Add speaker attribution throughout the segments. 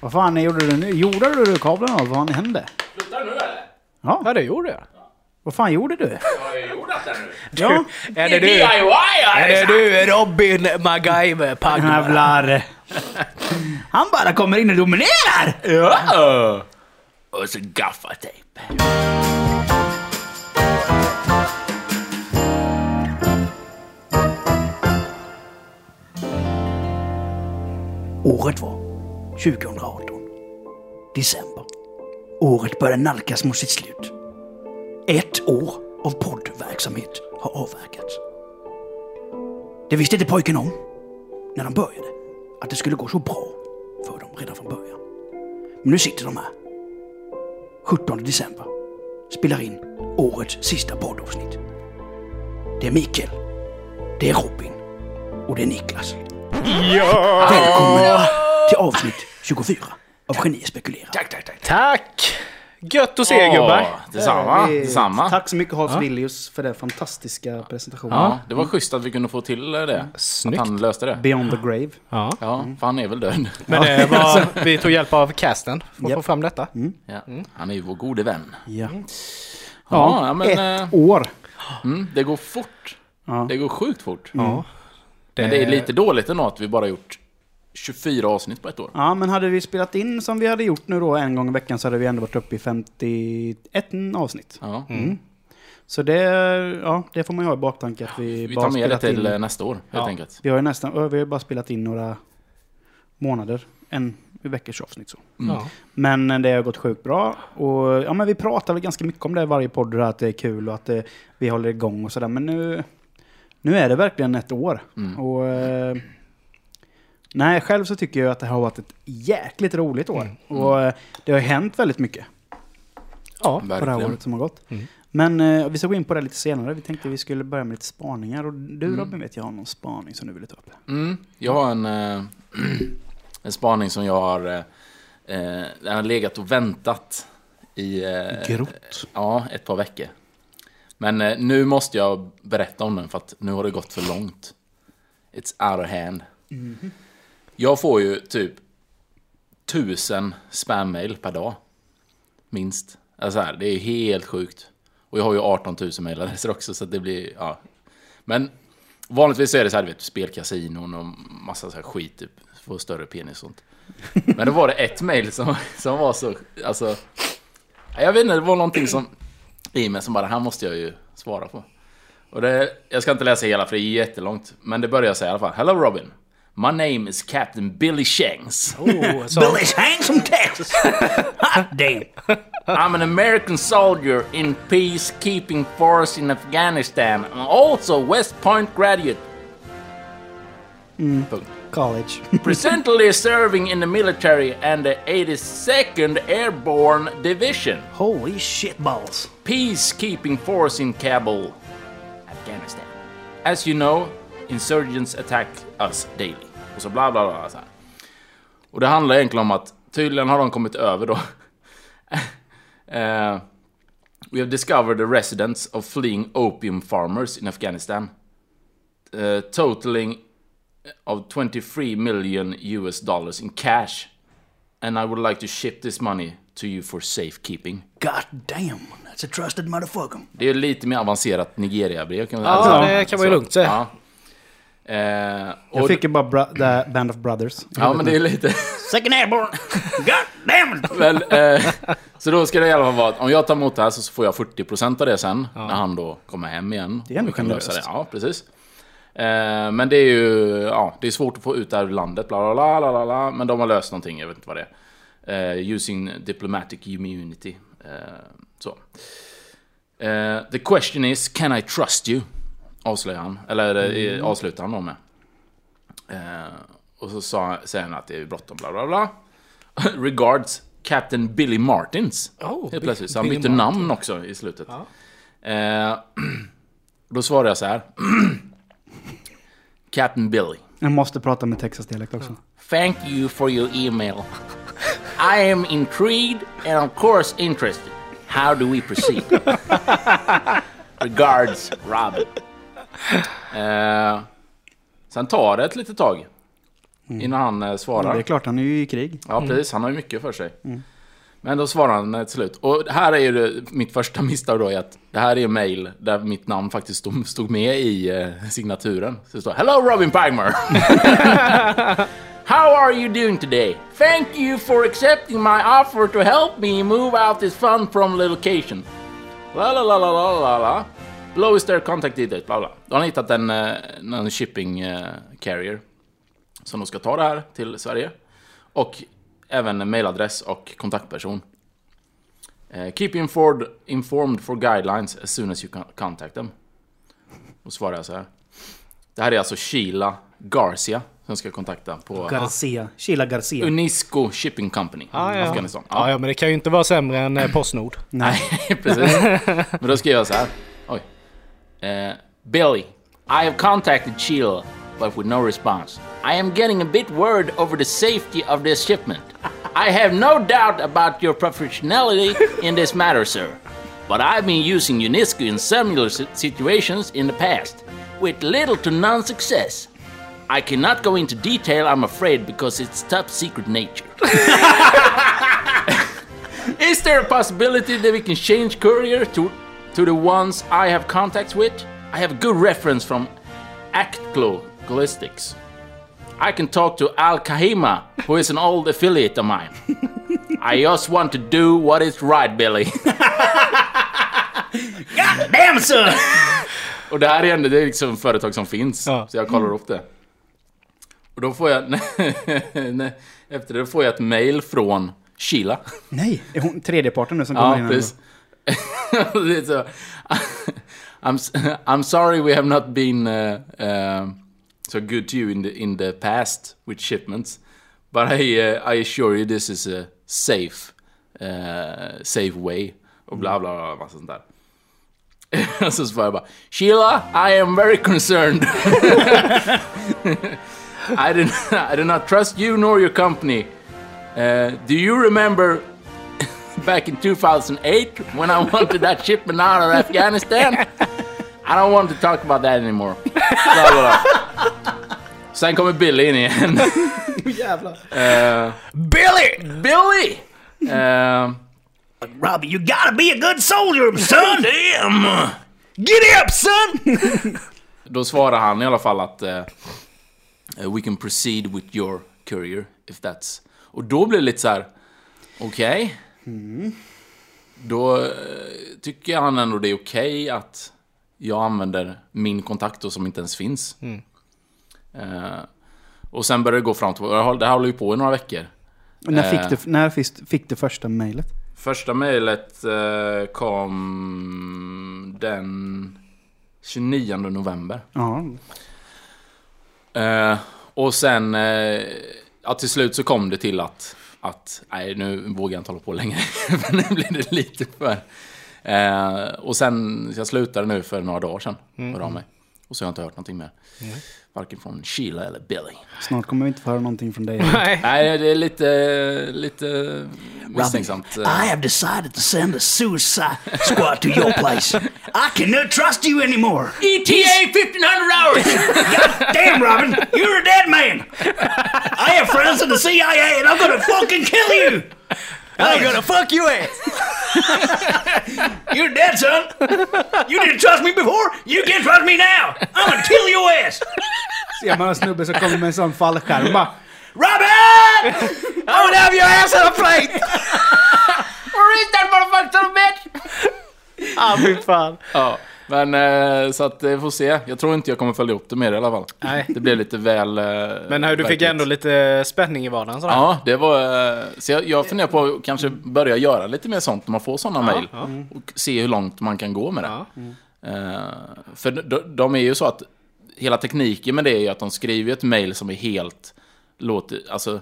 Speaker 1: Vad fan gjorde du nu? Gjorde du kablarna? Vad fan hände?
Speaker 2: Slutar du nu eller?
Speaker 1: Ja,
Speaker 3: Ja, det gjorde jag.
Speaker 1: vad fan gjorde du?
Speaker 2: Har jag gjort detta nu?
Speaker 1: Ja,
Speaker 3: Är det du?
Speaker 2: DIY
Speaker 3: Är det du Robin MacGyver
Speaker 1: jävlar. Han bara kommer in och dominerar!
Speaker 2: Ja! Och så gaffatejp.
Speaker 1: Året var 2018. December. Året började nalkas mot sitt slut. Ett år av poddverksamhet har avverkats. Det visste inte pojken om, när de började, att det skulle gå så bra för dem redan från början. Men nu sitter de här. 17 december. Spelar in årets sista poddavsnitt. Det är Mikael. Det är Robin. Och det är Niklas. Välkommen till avsnitt 24 av Genier spekulerar.
Speaker 2: Tack, tack, tack.
Speaker 3: Tack! Gött att se er gubbar.
Speaker 2: Detsamma,
Speaker 1: Vi-
Speaker 2: detsamma.
Speaker 1: Tack så mycket Hans Villius för den fantastiska presentationen.
Speaker 2: Ja, det var schysst att vi kunde få till det.
Speaker 3: Snyggt.
Speaker 2: Att han löste det.
Speaker 1: Beyond the grave.
Speaker 3: Ja.
Speaker 2: Ja, för han är väl död.
Speaker 3: Men det var, vi tog hjälp av casten för att
Speaker 1: Japp.
Speaker 3: få fram detta.
Speaker 2: Ja. Han är ju vår gode vän.
Speaker 1: Ja.
Speaker 2: Ja, ja, men
Speaker 1: Ett
Speaker 2: eh,
Speaker 1: år.
Speaker 2: mm, det går fort.
Speaker 1: Ja.
Speaker 2: Det går sjukt fort.
Speaker 3: Ja.
Speaker 2: Men det är lite dåligt ändå att vi bara gjort 24 avsnitt på ett år.
Speaker 1: Ja, men hade vi spelat in som vi hade gjort nu då en gång i veckan så hade vi ändå varit uppe i 51 avsnitt.
Speaker 2: Ja.
Speaker 1: Så det, ja, det får man ju ha i baktanke att vi,
Speaker 2: Vi
Speaker 1: bara
Speaker 2: tar med det
Speaker 1: spelat
Speaker 2: till
Speaker 1: in.
Speaker 2: eh, nästa år, helt
Speaker 3: Ja.
Speaker 2: enkelt.
Speaker 1: Vi har ju nästan, vi har bara spelat in några månader. En veckors avsnitt så.
Speaker 3: Ja.
Speaker 1: Men eh, det har gått sjukt bra. Och ja, men vi pratar väl ganska mycket om det i varje podd, att det är kul och att det, vi håller igång och sådär. Men nu, nu är det verkligen ett år.
Speaker 2: Mm.
Speaker 1: Och, eh, nej, själv så tycker jag att det har varit ett jäkligt roligt år. Och eh, det har hänt väldigt mycket
Speaker 3: ja.
Speaker 1: på det här året som har gått.
Speaker 3: Mm.
Speaker 1: Men eh, vi ska gå in på det lite senare. Vi tänkte vi skulle börja med lite spaningar. Och du
Speaker 2: Mm.
Speaker 1: Robin vet jag har någon spaning som du ville ta upp.
Speaker 2: Mm, jag har en, eh, en spaning som jag har, eh, eh, den har legat och väntat i eh,
Speaker 1: Grott.
Speaker 2: ja, ett par veckor. Men eh, nu måste jag berätta om den för att nu har det gått för långt. It's out of hand. Jag får ju typ tusen spam-mail per dag. Minst. Alltså här, det är helt sjukt. Och jag har ju 18 000 mejladresser också så det blir, ja. Men vanligtvis är det så här, du vet, spelkasinon och massa så här skit, typ. Få större penis och sånt. Men då var det ett mejl som, som var så, alltså. Jag vet inte, det var någonting som i mig som bara, det här måste jag ju svara på. Och det, jag ska inte läsa hela för det är jättelångt. Men det börjar säga i alla fall. Hello Robin. My name is Captain Billy Shanks.
Speaker 3: Oh, så,
Speaker 1: Billy's Hangs from Texas! Hot damn!
Speaker 2: I'm an American soldier in peacekeeping force in Afghanistan. I'm also West Point graduate. Punkt.
Speaker 1: College.
Speaker 2: Presently serving in the military and the 82nd Airborne Division.
Speaker 1: Holy shit balls.
Speaker 2: peacekeeping force in Kabul, Afghanistan. As you know, insurgents attack us daily. Och så bla bla bla. Så här. Och det handlar egentligen om att tydligen har de kommit över då. Eh, we have discovered the residence of fleeing opium farmers in Afghanistan. Uh, totaling of 23 million US dollars in cash. And I would like to ship this money to you for safekeeping.
Speaker 1: God damn. That's a trusted motherfucker.
Speaker 2: Det är lite mer avancerat Nigeria-brev kan man
Speaker 3: Ja,
Speaker 2: säga.
Speaker 3: det kan man ju lugnt säga.
Speaker 2: Ja. Eh, och,
Speaker 1: Jag fick ju bara the Band of Brothers.
Speaker 2: ja, men det är lite...
Speaker 1: Second Airborne! God damn it!
Speaker 2: Men, eh, så då ska det i alla fall vara att om jag tar emot det här så får jag 40% av det sen. När han då kommer hem igen.
Speaker 1: Det är ändå
Speaker 2: Vi kan lösa
Speaker 1: generöst.
Speaker 2: det. Ja, precis. Eh, men det är ju ja, det är svårt att få ut det här ur landet. Bla, bla, bla, bla, bla, men de har löst någonting, jag vet inte vad det är. Eh, using diplomatic immunity. Eh, så. Eh, the question is, can I trust you? Avslöjar han. Eller mm. avslutar han då med. Eh, och så sa, säger han att det är bråttom, bla bla bla. Regards Captain Billy Martins.
Speaker 3: Oh,
Speaker 2: Helt plötsligt. Så han bytte
Speaker 3: Martin.
Speaker 2: namn också i slutet. Eh, då svarar jag så här. Captain Billy.
Speaker 1: Jag måste prata med Texas-dialekt också.
Speaker 2: Thank you for your email. I am intrigued and of course interested. How do we proceed? Regards, Robin. Eh, sen tar det ett litet tag. innan han eh, svarar.
Speaker 1: Det är klart, han är ju i krig.
Speaker 2: Ja, precis. Han har ju mycket för sig. Men då svarar han till slut. Och här är ju mitt första misstag då, är att det här är mail där mitt namn faktiskt stod, stod med i eh, signaturen. Så det står Hello Robin Pagmer! How are you doing today? Thank you for accepting my offer to help me move out this fund from the location. La la la la la la la. Is their contact details, bla bla. Då har han hittat en, eh, en shipping eh, carrier som de ska ta det här till Sverige. Och även en mailadress och kontaktperson. Eh, keep informed, informed for guidelines as soon as you con- contact them. Då svarar jag så här. Det här är alltså Sheila Garcia som ska kontakta på
Speaker 1: Garcia. Sheila Garcia.
Speaker 2: Unisco Shipping Company
Speaker 4: Ah, ja.
Speaker 2: Afghanistan.
Speaker 4: Ja, ja, men det kan ju inte vara sämre än eh, Postnord.
Speaker 2: Nej, precis. Men då skriver jag så här. Eh, Billy, I have contacted Sheila, but with no response. I am getting a bit worried over the safety of this shipment. I have no doubt about your professionality in this matter, sir. But I've been using Unisco in similar situations in the past, with little to none success. I cannot go into detail, I'm afraid, because it's top secret nature. Is there a possibility that we can change courier to to the ones I have contacts with? I have good reference from Actglow Ballistics. I can talk to Al Kahima, who is an old affiliate of mine. I just want to do what is right, Billy.
Speaker 1: Damn son!
Speaker 2: Och det här är ändå det är liksom företag som finns.
Speaker 4: Ja.
Speaker 2: Så jag kollar upp det. Och då får jag... efter det får jag ett mail från Sheila.
Speaker 1: Nej, är hon tredjeparten nu som kommer
Speaker 2: Ja,
Speaker 1: in? här
Speaker 2: precis. Är så, I'm, I'm sorry we have not been uh, uh, so good to you in the, in the past with shipments. But I, uh, I assure you this is a safe, uh, safe way. Och bla bla bla, massa sånt där. Så svarar jag bara Sheila, I am very concerned. I, do, I do not trust you nor your company. Uh, do you remember back in 2008 when I wanted that shipment out of Afghanistan? I don't want to talk about that anymore. Bla, bla, bla. Sen kommer Billy in igen.
Speaker 1: Jävlar.
Speaker 2: Uh,
Speaker 3: Billy!
Speaker 2: Billy! Uh,
Speaker 3: Robbie, you gotta be a good soldier, son! Damn! Get up, son!
Speaker 2: då svarar han i alla fall att uh, we can proceed with your courier if that's... Och då blir det lite så här. okej. Då eh, tycker han ändå det är okej att jag använder min kontakt då som inte ens finns. Eh, och sen börjar det gå fram till... Det här håller ju på i några veckor.
Speaker 1: När
Speaker 2: Eh.
Speaker 1: fick du, när fick, fick du första mejlet?
Speaker 2: Första mejlet eh, kom den 29 november.
Speaker 1: Ja.
Speaker 2: Eh, och sen, eh, ja till slut så kom det till att, att nej nu vågar jag inte hålla på längre. för nu blir det lite för... Eh, och sen, jag slutade nu för några dagar sedan. Av mig. Och så har jag inte hört någonting mer. Varken från Sheila eller Billy.
Speaker 1: Snart kommer vi inte få höra någonting från dig.
Speaker 4: Nej.
Speaker 2: Nej, det är lite, lite misstänksamt.
Speaker 3: I have decided to send a suicide squad to your place. I cannot trust you anymore.
Speaker 2: ETA 1500 hours!
Speaker 3: Damn, Robin, you're a dead man. I have friends in the CIA, and I'm gonna fucking kill you. I'm gonna fuck you ass. you're dead, son. You didn't trust me before. You can't trust me now. I'm gonna kill your ass.
Speaker 1: Ser man en snubbe som kommer med en sån fallskärm bara,
Speaker 3: Robin! I would have your ass on a plate.
Speaker 2: Where is that motherfucker son of a bitch?
Speaker 4: Ah, fy fan.
Speaker 2: Ja, men eh, så att vi får se. Jag tror inte jag kommer följa upp det mer i alla fall.
Speaker 4: Nej.
Speaker 2: Det blev lite väl... eh,
Speaker 4: Men hur, du fick ändå lite spänning i vardagen sådär.
Speaker 2: Ja, det var... eh, Så jag, jag funderar på att kanske börja göra lite mer sånt när man får sådana mejl. Och se hur långt man kan gå med det.
Speaker 4: Ja.
Speaker 2: Eh, för de, de är ju så att hela tekniken med det är ju att de skriver ett mejl som är helt... Låter, alltså,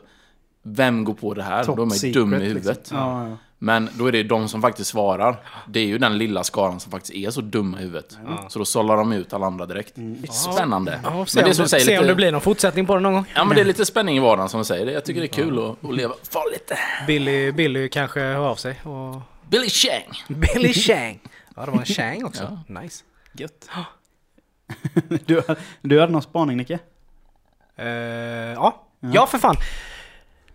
Speaker 2: vem går på det här?
Speaker 1: Top
Speaker 2: de är
Speaker 1: secret,
Speaker 2: dum i
Speaker 1: liksom.
Speaker 2: huvudet.
Speaker 1: Ja, ja.
Speaker 2: Men då är det de som faktiskt svarar. Det är ju den lilla skaran som faktiskt är så dumma i huvudet. Så då sållar de ut alla andra direkt. Spännande.
Speaker 4: Ja,
Speaker 2: men det är
Speaker 4: om,
Speaker 2: som
Speaker 4: se
Speaker 2: lite,
Speaker 4: om det blir någon fortsättning på det någon gång.
Speaker 2: Ja men det är lite spänning i vardagen som du säger. Jag tycker det är kul att, att leva farligt.
Speaker 4: Billy, Billy kanske hör av sig. Och...
Speaker 2: Billy Chang.
Speaker 4: Billy Chang. Ja, det var en Chang också. Nice. Gött.
Speaker 1: Du, du hade någon spaning Nicke?
Speaker 4: Eh, ja. Ja, för fan.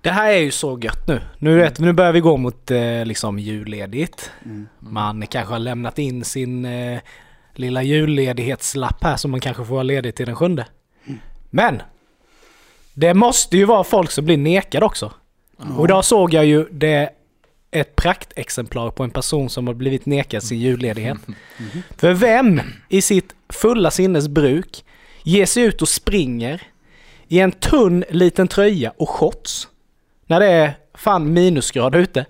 Speaker 4: Det här är ju så gött nu. Nu, vet, nu börjar vi gå mot eh, liksom julledigt. Man kanske har lämnat in sin eh, lilla julledighetslapp här som man kanske får vara ledig till den sjunde. Men! Det måste ju vara folk som blir nekade också. Och idag såg jag ju det ett praktexemplar på en person som har blivit nekad sin julledighet. För vem i sitt fulla sinnes bruk ger sig ut och springer i en tunn liten tröja och shorts när det är fan minusgrad ute.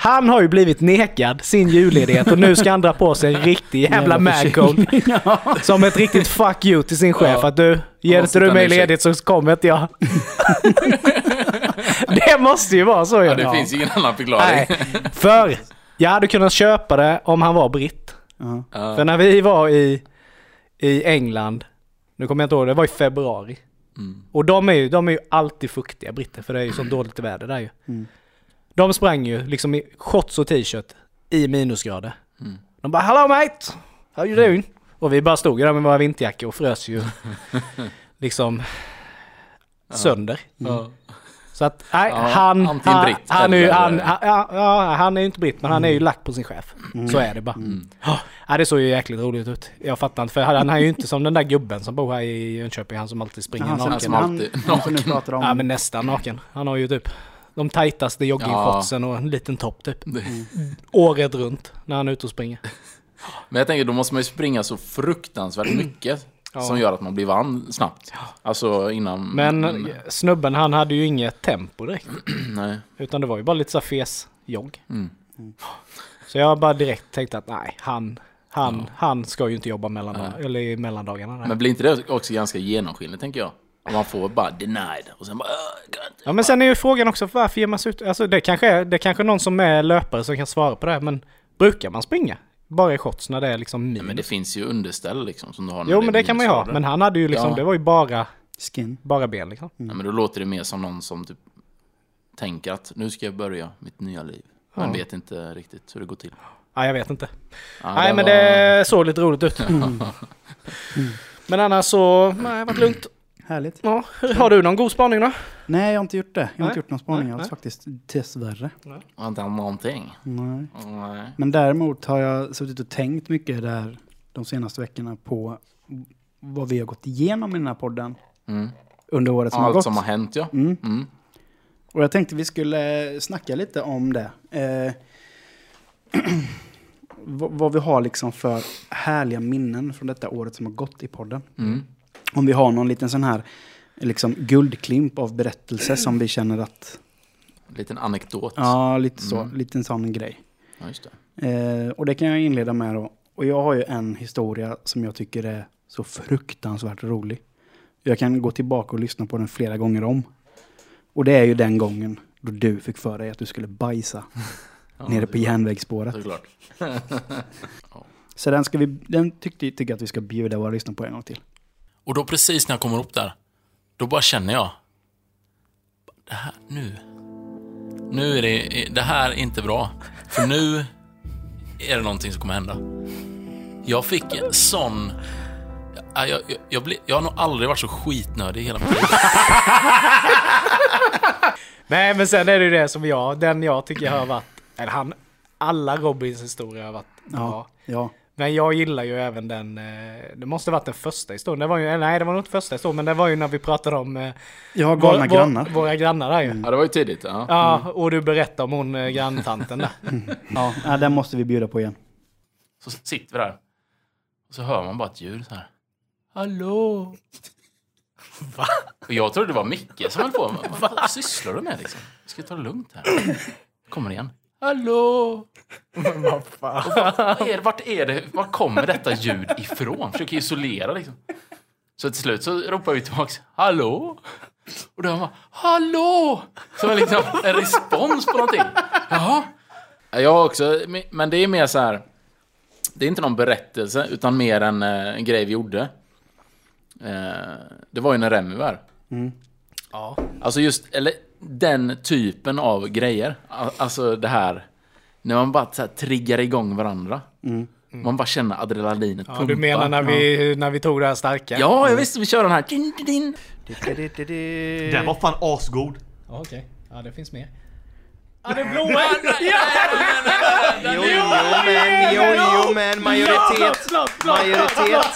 Speaker 4: Han har ju blivit nekad sin julledighet och nu ska han dra på sig en riktig jävla mancoat. Som ett riktigt fuck you till sin chef
Speaker 2: Ja.
Speaker 4: att du, ger inte du mig ledigt så kommer inte jag. det måste ju vara så
Speaker 2: Ja, det
Speaker 4: ja.
Speaker 2: finns ingen annan förklaring.
Speaker 4: Nej, för jag hade kunnat köpa det om han var britt. För när vi var i, i England, nu kommer jag inte ihåg, det var i februari.
Speaker 2: Mm.
Speaker 4: Och de är, ju, de är ju alltid fuktiga britter för det är ju så dåligt väder där ju.
Speaker 1: Mm.
Speaker 4: De sprang ju liksom i shorts och t-shirt i minusgrader.
Speaker 2: Mm.
Speaker 4: De bara 'Hello mate! How you doing?' Och vi bara stod ju där med våra vinterjackor och frös ju liksom sönder.
Speaker 2: Ja.
Speaker 4: Så att, nej,
Speaker 2: Ja,
Speaker 4: han, han,
Speaker 2: britt
Speaker 4: han,
Speaker 2: eller-
Speaker 4: han, han, ja, ja, han är ju inte britt men han är ju lack på sin chef. Så är det bara.
Speaker 2: Mm.
Speaker 4: Ja, ja, det såg ju jäkligt roligt ut. Jag fattar inte, för han är ju inte som den där gubben som bor här i Jönköping, han som alltid springer
Speaker 1: Han,
Speaker 4: naken.
Speaker 1: som, han,
Speaker 2: alltid
Speaker 1: han som nu pratar om...
Speaker 4: Ja men nästan naken. Han har ju typ de tajtaste joggingshortsen och en liten topp typ. Året runt när han är ute och springer.
Speaker 2: Men jag tänker, då måste man ju springa så fruktansvärt mycket.
Speaker 4: Ja.
Speaker 2: Som gör att man blir vann snabbt. Alltså innan...
Speaker 4: Men
Speaker 2: Mm,
Speaker 4: snubben han hade ju inget tempo direkt.
Speaker 2: nej.
Speaker 4: Utan det var ju bara lite så här fes jogg.
Speaker 2: Mm.
Speaker 4: Så jag bara direkt tänkte att nej, han, han, han ska ju inte jobba mellan, eller i mellandagarna. där.
Speaker 2: Men blir inte det också ganska genomskinligt, tänker jag? Man får bara denied och sen bara... "Åh, God.
Speaker 4: Ja men sen är ju frågan också varför ger man sig ut? Alltså det kanske är, det kanske är någon som är löpare som kan svara på det men brukar man springa? Bara i shorts när det är liksom minus?
Speaker 2: Ja, men det finns ju underställ liksom som du har
Speaker 4: jo men det kan man ju ha, men han hade ju liksom,
Speaker 2: Ja.
Speaker 4: det var ju bara,
Speaker 1: Skin.
Speaker 4: bara ben liksom.
Speaker 2: Ja, men då låter det mer som någon som typ tänker att nu ska jag börja mitt nya liv. Men
Speaker 4: Ja.
Speaker 2: vet inte riktigt hur det går till.
Speaker 4: Ja jag vet inte.
Speaker 2: Ja,
Speaker 4: nej men
Speaker 2: var-
Speaker 4: det såg lite roligt ut. Men annars så, nej det har varit lugnt.
Speaker 1: Härligt.
Speaker 4: Ja, har du någon god spaning då?
Speaker 1: Nej, jag har inte gjort det. Jag har
Speaker 4: Nej.
Speaker 1: inte gjort någon spaning
Speaker 4: Nej,
Speaker 1: alls
Speaker 4: nej.
Speaker 1: faktiskt. Dessvärre.
Speaker 2: Har inte han någonting?
Speaker 1: Nej.
Speaker 2: Nej.
Speaker 1: Men däremot har jag suttit och tänkt mycket där de senaste veckorna på vad vi har gått igenom i den här podden
Speaker 2: Mm.
Speaker 1: under året som har
Speaker 2: Allt
Speaker 1: gått.
Speaker 2: som har hänt ja.
Speaker 1: Mm.
Speaker 2: Mm.
Speaker 1: Och jag tänkte vi skulle snacka lite om det. Eh, vad, vad vi har liksom för härliga minnen från detta året som har gått i podden.
Speaker 2: Mm.
Speaker 1: Om vi har någon liten sån här liksom guldklimp av berättelse som vi känner att,
Speaker 2: Liten anekdot.
Speaker 1: ja lite så,
Speaker 2: Mm.
Speaker 1: liten sån grej.
Speaker 2: Ja, just det.
Speaker 1: Eh, och det kan jag inleda med då. Och jag har ju en historia som jag tycker är så fruktansvärt rolig. Jag kan gå tillbaka och lyssna på den flera gånger om. Och det är ju den gången då du fick för dig att du skulle bajsa
Speaker 2: Ja,
Speaker 1: nere på järnvägsspåret.
Speaker 2: Såklart.
Speaker 1: Så den, ska vi, den tyckte, tycker jag att vi ska bjuda våra lyssnare på en gång till.
Speaker 2: Och då precis när jag kommer upp där, då bara känner jag. Det här, nu. Nu är det, det här är inte bra. För nu är det någonting som kommer hända. Jag fick en sån... Jag, jag, jag, jag, blir, jag har nog aldrig varit så skitnödig i hela mitt liv.
Speaker 4: Nej men sen är det ju det som jag, den jag tycker har varit, eller han, alla Robins historier har varit bra.
Speaker 1: Ja, ja.
Speaker 4: Men jag gillar ju även den, eh, det måste varit den första historien. Det var ju, nej det var nog inte första historien, men det var ju när vi pratade om eh,
Speaker 1: Jag har galna
Speaker 4: vår-
Speaker 1: grannar.
Speaker 4: Vår, våra grannar där ju.
Speaker 2: Ja, det var ju tidigt. Ja.
Speaker 4: Ja, och du berättade om hon eh, granntanten där.
Speaker 1: Ja, ja, den måste vi bjuda på igen.
Speaker 2: Så sitter vi där. Och så hör man bara ett ljud så här. Hallå? Va? Och jag trodde det var Micke som höll på. Vad sysslar du med liksom? Vi ska ta det lugnt här. Kommer igen. Hallå?
Speaker 4: Vad fan?
Speaker 2: Vad är, vart är det? Var kommer detta ljud ifrån? Försöker isolera liksom. Så till slut så ropar vi tillbaks. Hallå? Och då hör man. Hallå? Som en, liksom, en respons på någonting. Jaha. Jag också, men det är mer så här. Det är inte någon berättelse, utan mer en, eh, en grej vi gjorde. Eh, Det var ju när Remy var här.
Speaker 4: Ja.
Speaker 2: Alltså just, eller den typen av grejer. Al- Alltså det här, när man bara så här triggar igång varandra. Man bara känner adrenalinet
Speaker 4: Ja,
Speaker 2: pumpa.
Speaker 4: du menar när vi, när vi tog det här starka?
Speaker 2: Ja, jag visste vi kör den här. Din, din, din.
Speaker 5: Den var fan asgod.
Speaker 4: Ja, Okej, ja det finns mer. Ja, det blåa!
Speaker 6: Jo, jo, men, jo, jo, men majoritet, majoritet,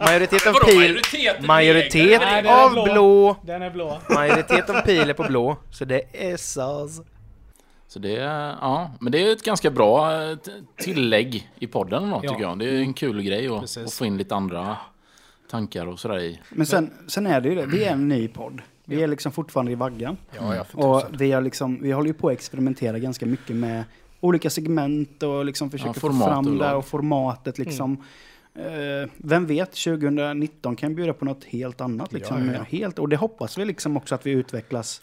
Speaker 6: majoritet av pil,
Speaker 2: majoritet?
Speaker 4: är
Speaker 6: av
Speaker 4: blå. Den är blå.
Speaker 6: majoritet av pil är på blå, så det är SAS.
Speaker 2: Så det är, ja, men det är ett ganska bra eh, tillägg i podden då, tycker jag. Det är en kul grej att, att få in lite andra tankar och sådär i.
Speaker 1: Men sen, sen är det ju det, vi är en ny podd. Vi är liksom fortfarande i vaggan.
Speaker 4: Ja,
Speaker 1: Och vi, har liksom, vi håller ju på att experimentera ganska mycket med olika segment och liksom försöker få
Speaker 2: format
Speaker 1: fram det och formatet liksom. Eh, vem vet, 2019 kan bjuda på något helt annat. Liksom,
Speaker 4: Ja, ja.
Speaker 1: Helt, och det hoppas vi liksom också att vi utvecklas,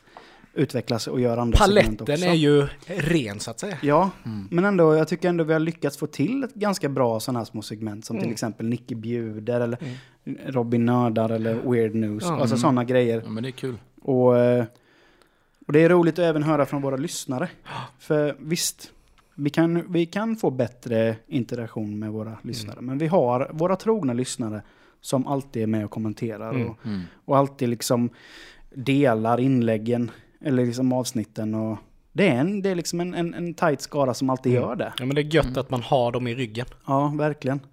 Speaker 1: utvecklas och gör andra segment
Speaker 4: Paletten
Speaker 1: också.
Speaker 4: är ju ren så att säga.
Speaker 1: Ja, men ändå, jag tycker ändå vi har lyckats få till ett ganska bra sådana här små segment som till exempel Nicky bjuder eller Robin nördar eller Weird News.
Speaker 4: Ja.
Speaker 1: Alltså sådana grejer.
Speaker 2: Ja, men det är kul.
Speaker 1: Och, eh, och det är roligt att även höra från våra lyssnare. För visst, vi kan, vi kan få bättre interaktion med våra lyssnare. Men vi har våra trogna lyssnare som alltid är med och kommenterar.
Speaker 4: Mm.
Speaker 1: Och, och alltid liksom delar inläggen eller liksom avsnitten. Och det är, en, det är liksom en, en, en tajt skara som alltid gör det.
Speaker 4: Ja, men det är gött att man har dem i ryggen.
Speaker 1: Ja, verkligen.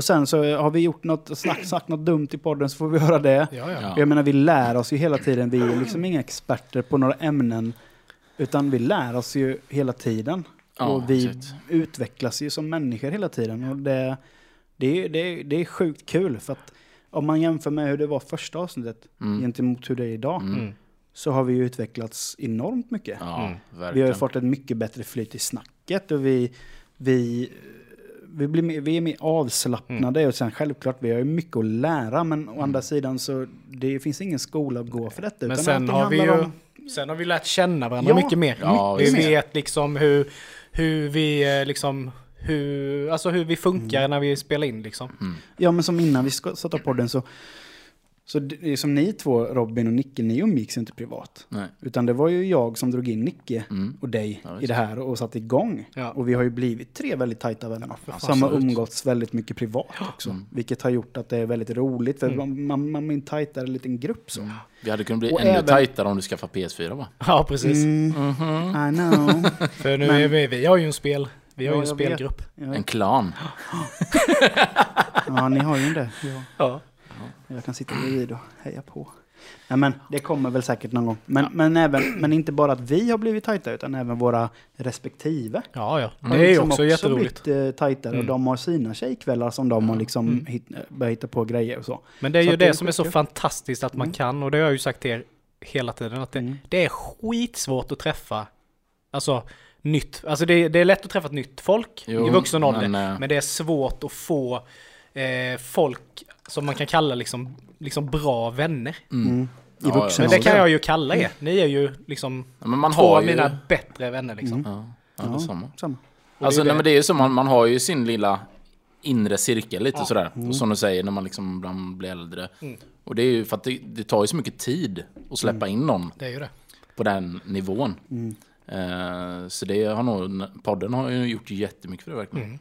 Speaker 1: Och sen så har vi gjort något, sagt, sagt något dumt i podden så får vi höra det.
Speaker 4: Ja, ja.
Speaker 2: Ja.
Speaker 1: Jag menar, vi lär oss ju hela tiden. Vi är liksom inga experter på några ämnen. Utan vi lär oss ju hela tiden.
Speaker 2: Ja,
Speaker 1: och vi
Speaker 2: exakt.
Speaker 1: utvecklas ju som människor hela tiden. Och det, det, är- det, är- det är sjukt kul. För att om man jämför med hur det var första avsnittet
Speaker 2: Mm.
Speaker 1: gentemot hur det är idag.
Speaker 4: Mm.
Speaker 1: Så har vi ju utvecklats enormt mycket.
Speaker 2: Ja,
Speaker 4: Mm.
Speaker 1: Vi har ju fått ett mycket bättre flyt i snacket och vi, vi, vi, blir mer, vi är mer avslappnade. Och sen självklart, vi har ju mycket att lära. Men å andra sidan så det finns ingen skola att gå för detta.
Speaker 4: Men sen har vi ju
Speaker 1: om-
Speaker 4: sen har vi lärt känna varandra
Speaker 1: Ja,
Speaker 4: mycket mer.
Speaker 2: Ja,
Speaker 4: vi vet liksom hur, hur vi eh, liksom hur, alltså hur vi funkar
Speaker 1: Mm.
Speaker 4: när vi spelar in liksom.
Speaker 1: Ja, men som innan vi ska- satte upp podden så... Så det är som ni två, Robin och Nicke, ni umgicks inte privat.
Speaker 2: Nej.
Speaker 1: Utan det var ju jag som drog in Nicke
Speaker 2: Mm.
Speaker 1: och dig
Speaker 2: Ja,
Speaker 1: i det här och satte igång.
Speaker 4: Ja.
Speaker 1: Och vi har ju blivit tre väldigt tajta vänner.
Speaker 4: fan,
Speaker 1: som har umgåtts väldigt mycket privat också. Vilket har gjort att det är väldigt roligt. För man, man, man är en tajtare liten grupp så.
Speaker 2: Vi hade kunnat bli
Speaker 1: Och
Speaker 2: ännu
Speaker 1: även-
Speaker 2: tajtare om du skaffar PS4 va?
Speaker 4: Ja, precis.
Speaker 1: Mm, I know.
Speaker 4: För nu
Speaker 1: Men-
Speaker 4: är vi, vi har ju en spel, vi har
Speaker 1: Ja,
Speaker 4: ju en spelgrupp.
Speaker 1: Ja,
Speaker 2: En klan.
Speaker 1: ja, ni har ju det. Ja.
Speaker 4: Ja.
Speaker 1: Jag kan sitta bredvid och heja på. Nej, men det kommer väl säkert någon gång. Men, men, även, men inte bara att vi har blivit tajta, utan även våra respektive.
Speaker 4: Ja, ja. Det är
Speaker 1: liksom
Speaker 4: också jätteroligt.
Speaker 1: blivit eh, tajtare och
Speaker 4: Mm.
Speaker 1: de har sina tjejkvällar som de har liksom hit, börjat hitta på grejer och så.
Speaker 4: Men det är
Speaker 1: Så
Speaker 4: ju
Speaker 1: det
Speaker 4: det
Speaker 1: är
Speaker 4: som är så fantastiskt att man kan och det har jag ju sagt till er hela tiden att det,
Speaker 1: Mm.
Speaker 4: det är skitsvårt att träffa Alltså nytt, alltså det, det är lätt att träffa ett nytt folk
Speaker 2: Jo,
Speaker 4: i vuxen ålder
Speaker 2: men,
Speaker 4: men,
Speaker 2: eh,
Speaker 4: det är svårt att få eh, folk som man kan kalla liksom, liksom bra vänner.
Speaker 1: Mm. I
Speaker 2: Ja, ja.
Speaker 1: vuxen
Speaker 4: Men det kan jag ju kalla er. Ni är ju liksom
Speaker 2: Ja, men man
Speaker 4: två
Speaker 2: har
Speaker 4: av
Speaker 2: ju...
Speaker 4: mina bättre vänner liksom.
Speaker 2: Ja, ja, det är samma.
Speaker 1: Samma.
Speaker 2: Alltså,
Speaker 4: det är
Speaker 2: nej,
Speaker 4: det.
Speaker 2: men det är ju som man, man har ju sin lilla inre cirkel lite sådär.
Speaker 1: Mm.
Speaker 2: Och som du säger när man liksom ibland blir äldre.
Speaker 4: Mm.
Speaker 2: Och det är ju för att det, det tar ju så mycket tid att släppa in någon
Speaker 4: Det är ju det.
Speaker 2: på den nivån.
Speaker 1: Mm.
Speaker 2: Eh, så det har nog, podden har ju gjort jättemycket för det verkligen.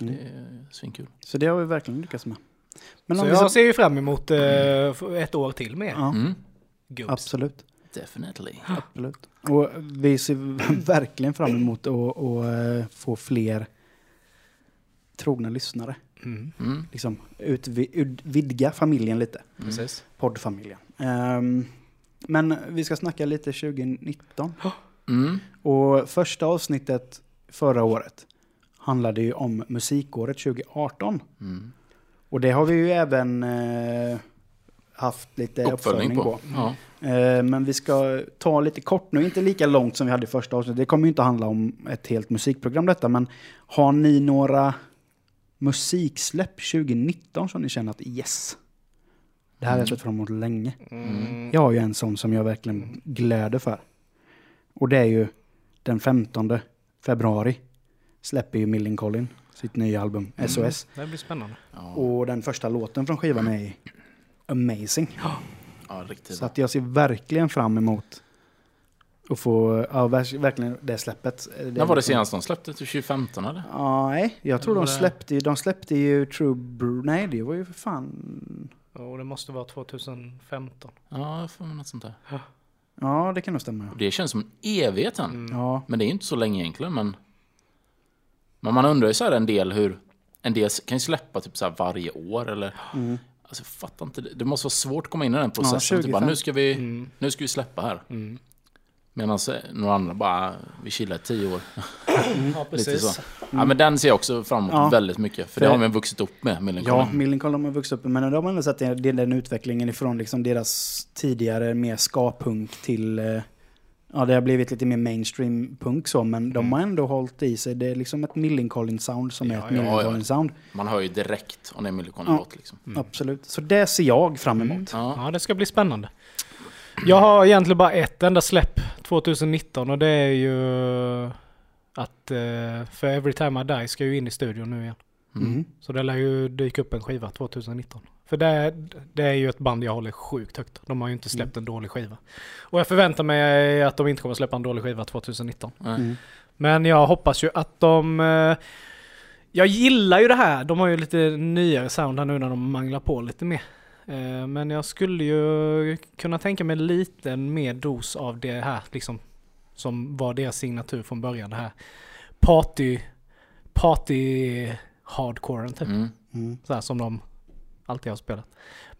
Speaker 4: Mm.
Speaker 2: Det är svinkul.
Speaker 1: Så det har vi verkligen lyckats med. Men
Speaker 4: Så jag
Speaker 1: så,
Speaker 4: ser ju fram emot eh, ett år till med er.
Speaker 1: ja,
Speaker 2: Mm.
Speaker 1: Absolut.
Speaker 2: Definitely.
Speaker 1: absolut. Och vi ser verkligen fram emot att att, eh, få fler trogna lyssnare.
Speaker 4: Mm.
Speaker 2: Mm.
Speaker 1: Liksom utvi- utvidga familjen lite.
Speaker 4: Precis.
Speaker 1: Poddfamiljen. Ehm, men vi ska snacka lite 2019.
Speaker 2: Mm.
Speaker 1: Och första avsnittet förra året handlade ju om musikåret 2018.
Speaker 2: Mm.
Speaker 1: Och det har vi ju även eh, haft lite
Speaker 2: Uppföljning på. Ja.
Speaker 1: Eh, men vi ska ta lite kort nu, inte lika långt som vi hade i första avsnittet. Det kommer ju inte handla om ett helt musikprogram detta, men har ni några musiksläpp 2019 som ni känner att yes, det här har jag sett fram emot länge.
Speaker 4: Mm.
Speaker 1: Jag har ju en sån som jag verkligen gläder för. Och det är ju den 15 februari släpper ju Millencolin sitt nya album SOS.
Speaker 4: Det blir spännande.
Speaker 2: Ja.
Speaker 1: Och den första låten från skivan är amazing.
Speaker 2: ja, riktigt
Speaker 1: Så att jag ser verkligen fram emot att få, ja verkligen det släppet. Det
Speaker 2: När var det senast de släppte? Typ 2015 eller?
Speaker 1: Ja, nej, jag tror de släppte, ju- de släppte ju True Brew, nej det var ju för fan,
Speaker 4: Och det måste vara 2015.
Speaker 2: Ja, får något sånt där.
Speaker 1: ja det kan nog stämma.
Speaker 2: Det känns som en evighet.
Speaker 4: Mm.
Speaker 1: Ja,
Speaker 2: Men det är inte så länge egentligen. Men, men man undrar ju så här en del hur... En del kan ju släppa typ så här varje år eller...
Speaker 1: Mm.
Speaker 2: Alltså jag fattar inte. Det Det måste vara svårt att komma in i den processen. typ
Speaker 1: 25.
Speaker 2: bara, nu, ska vi,
Speaker 4: Mm.
Speaker 2: nu ska vi släppa här.
Speaker 4: Mm.
Speaker 2: Medan eh, några andra bara, vi chillar i tio år.
Speaker 4: Ja,
Speaker 2: Lite
Speaker 4: precis.
Speaker 2: så. Ja men den ser jag också fram emot
Speaker 1: Ja.
Speaker 2: väldigt mycket. För,
Speaker 1: För-
Speaker 2: det har man vuxit upp med, Millencolin.
Speaker 1: ja Millencolin har man vuxit upp med, men de har ändå sett den utvecklingen ifrån liksom deras tidigare mer ska-punk till, eh, ja det har blivit lite mer mainstream punk så, men de har ändå hållit i sig, det är liksom ett Millencolin-sound som är
Speaker 4: Ja,
Speaker 1: ett
Speaker 4: ja,
Speaker 2: ja.
Speaker 1: Millencolin-sound.
Speaker 2: Man hör ju direkt om det är Millencolin-låt
Speaker 1: Ja.
Speaker 2: liksom.
Speaker 1: Absolut, så det ser jag fram emot.
Speaker 2: Ja.
Speaker 4: Ja, det ska bli spännande. Jag har egentligen bara ett enda släpp 2019 och det är ju att eh, för Every Time I Die ska ju in i studion nu igen.
Speaker 1: Mm.
Speaker 4: Så det lär ju dyka upp en skiva 2019. För det, det är ju ett band jag håller sjukt högt. De har ju inte släppt en dålig skiva. Och jag förväntar mig att de inte kommer släppa en dålig skiva 2019.
Speaker 2: Nej.
Speaker 1: Mm.
Speaker 4: Men jag hoppas ju att de... eh, Jag gillar ju det här. De har ju lite nyare sound här nu när de manglar på lite mer. Eh, Men jag skulle ju kunna tänka mig lite mer dos av det här liksom. Som var deras signatur från början. Det här party... Party hardcoren typ.
Speaker 2: Mm.
Speaker 1: Mm.
Speaker 4: Så här som de alltid har spelat.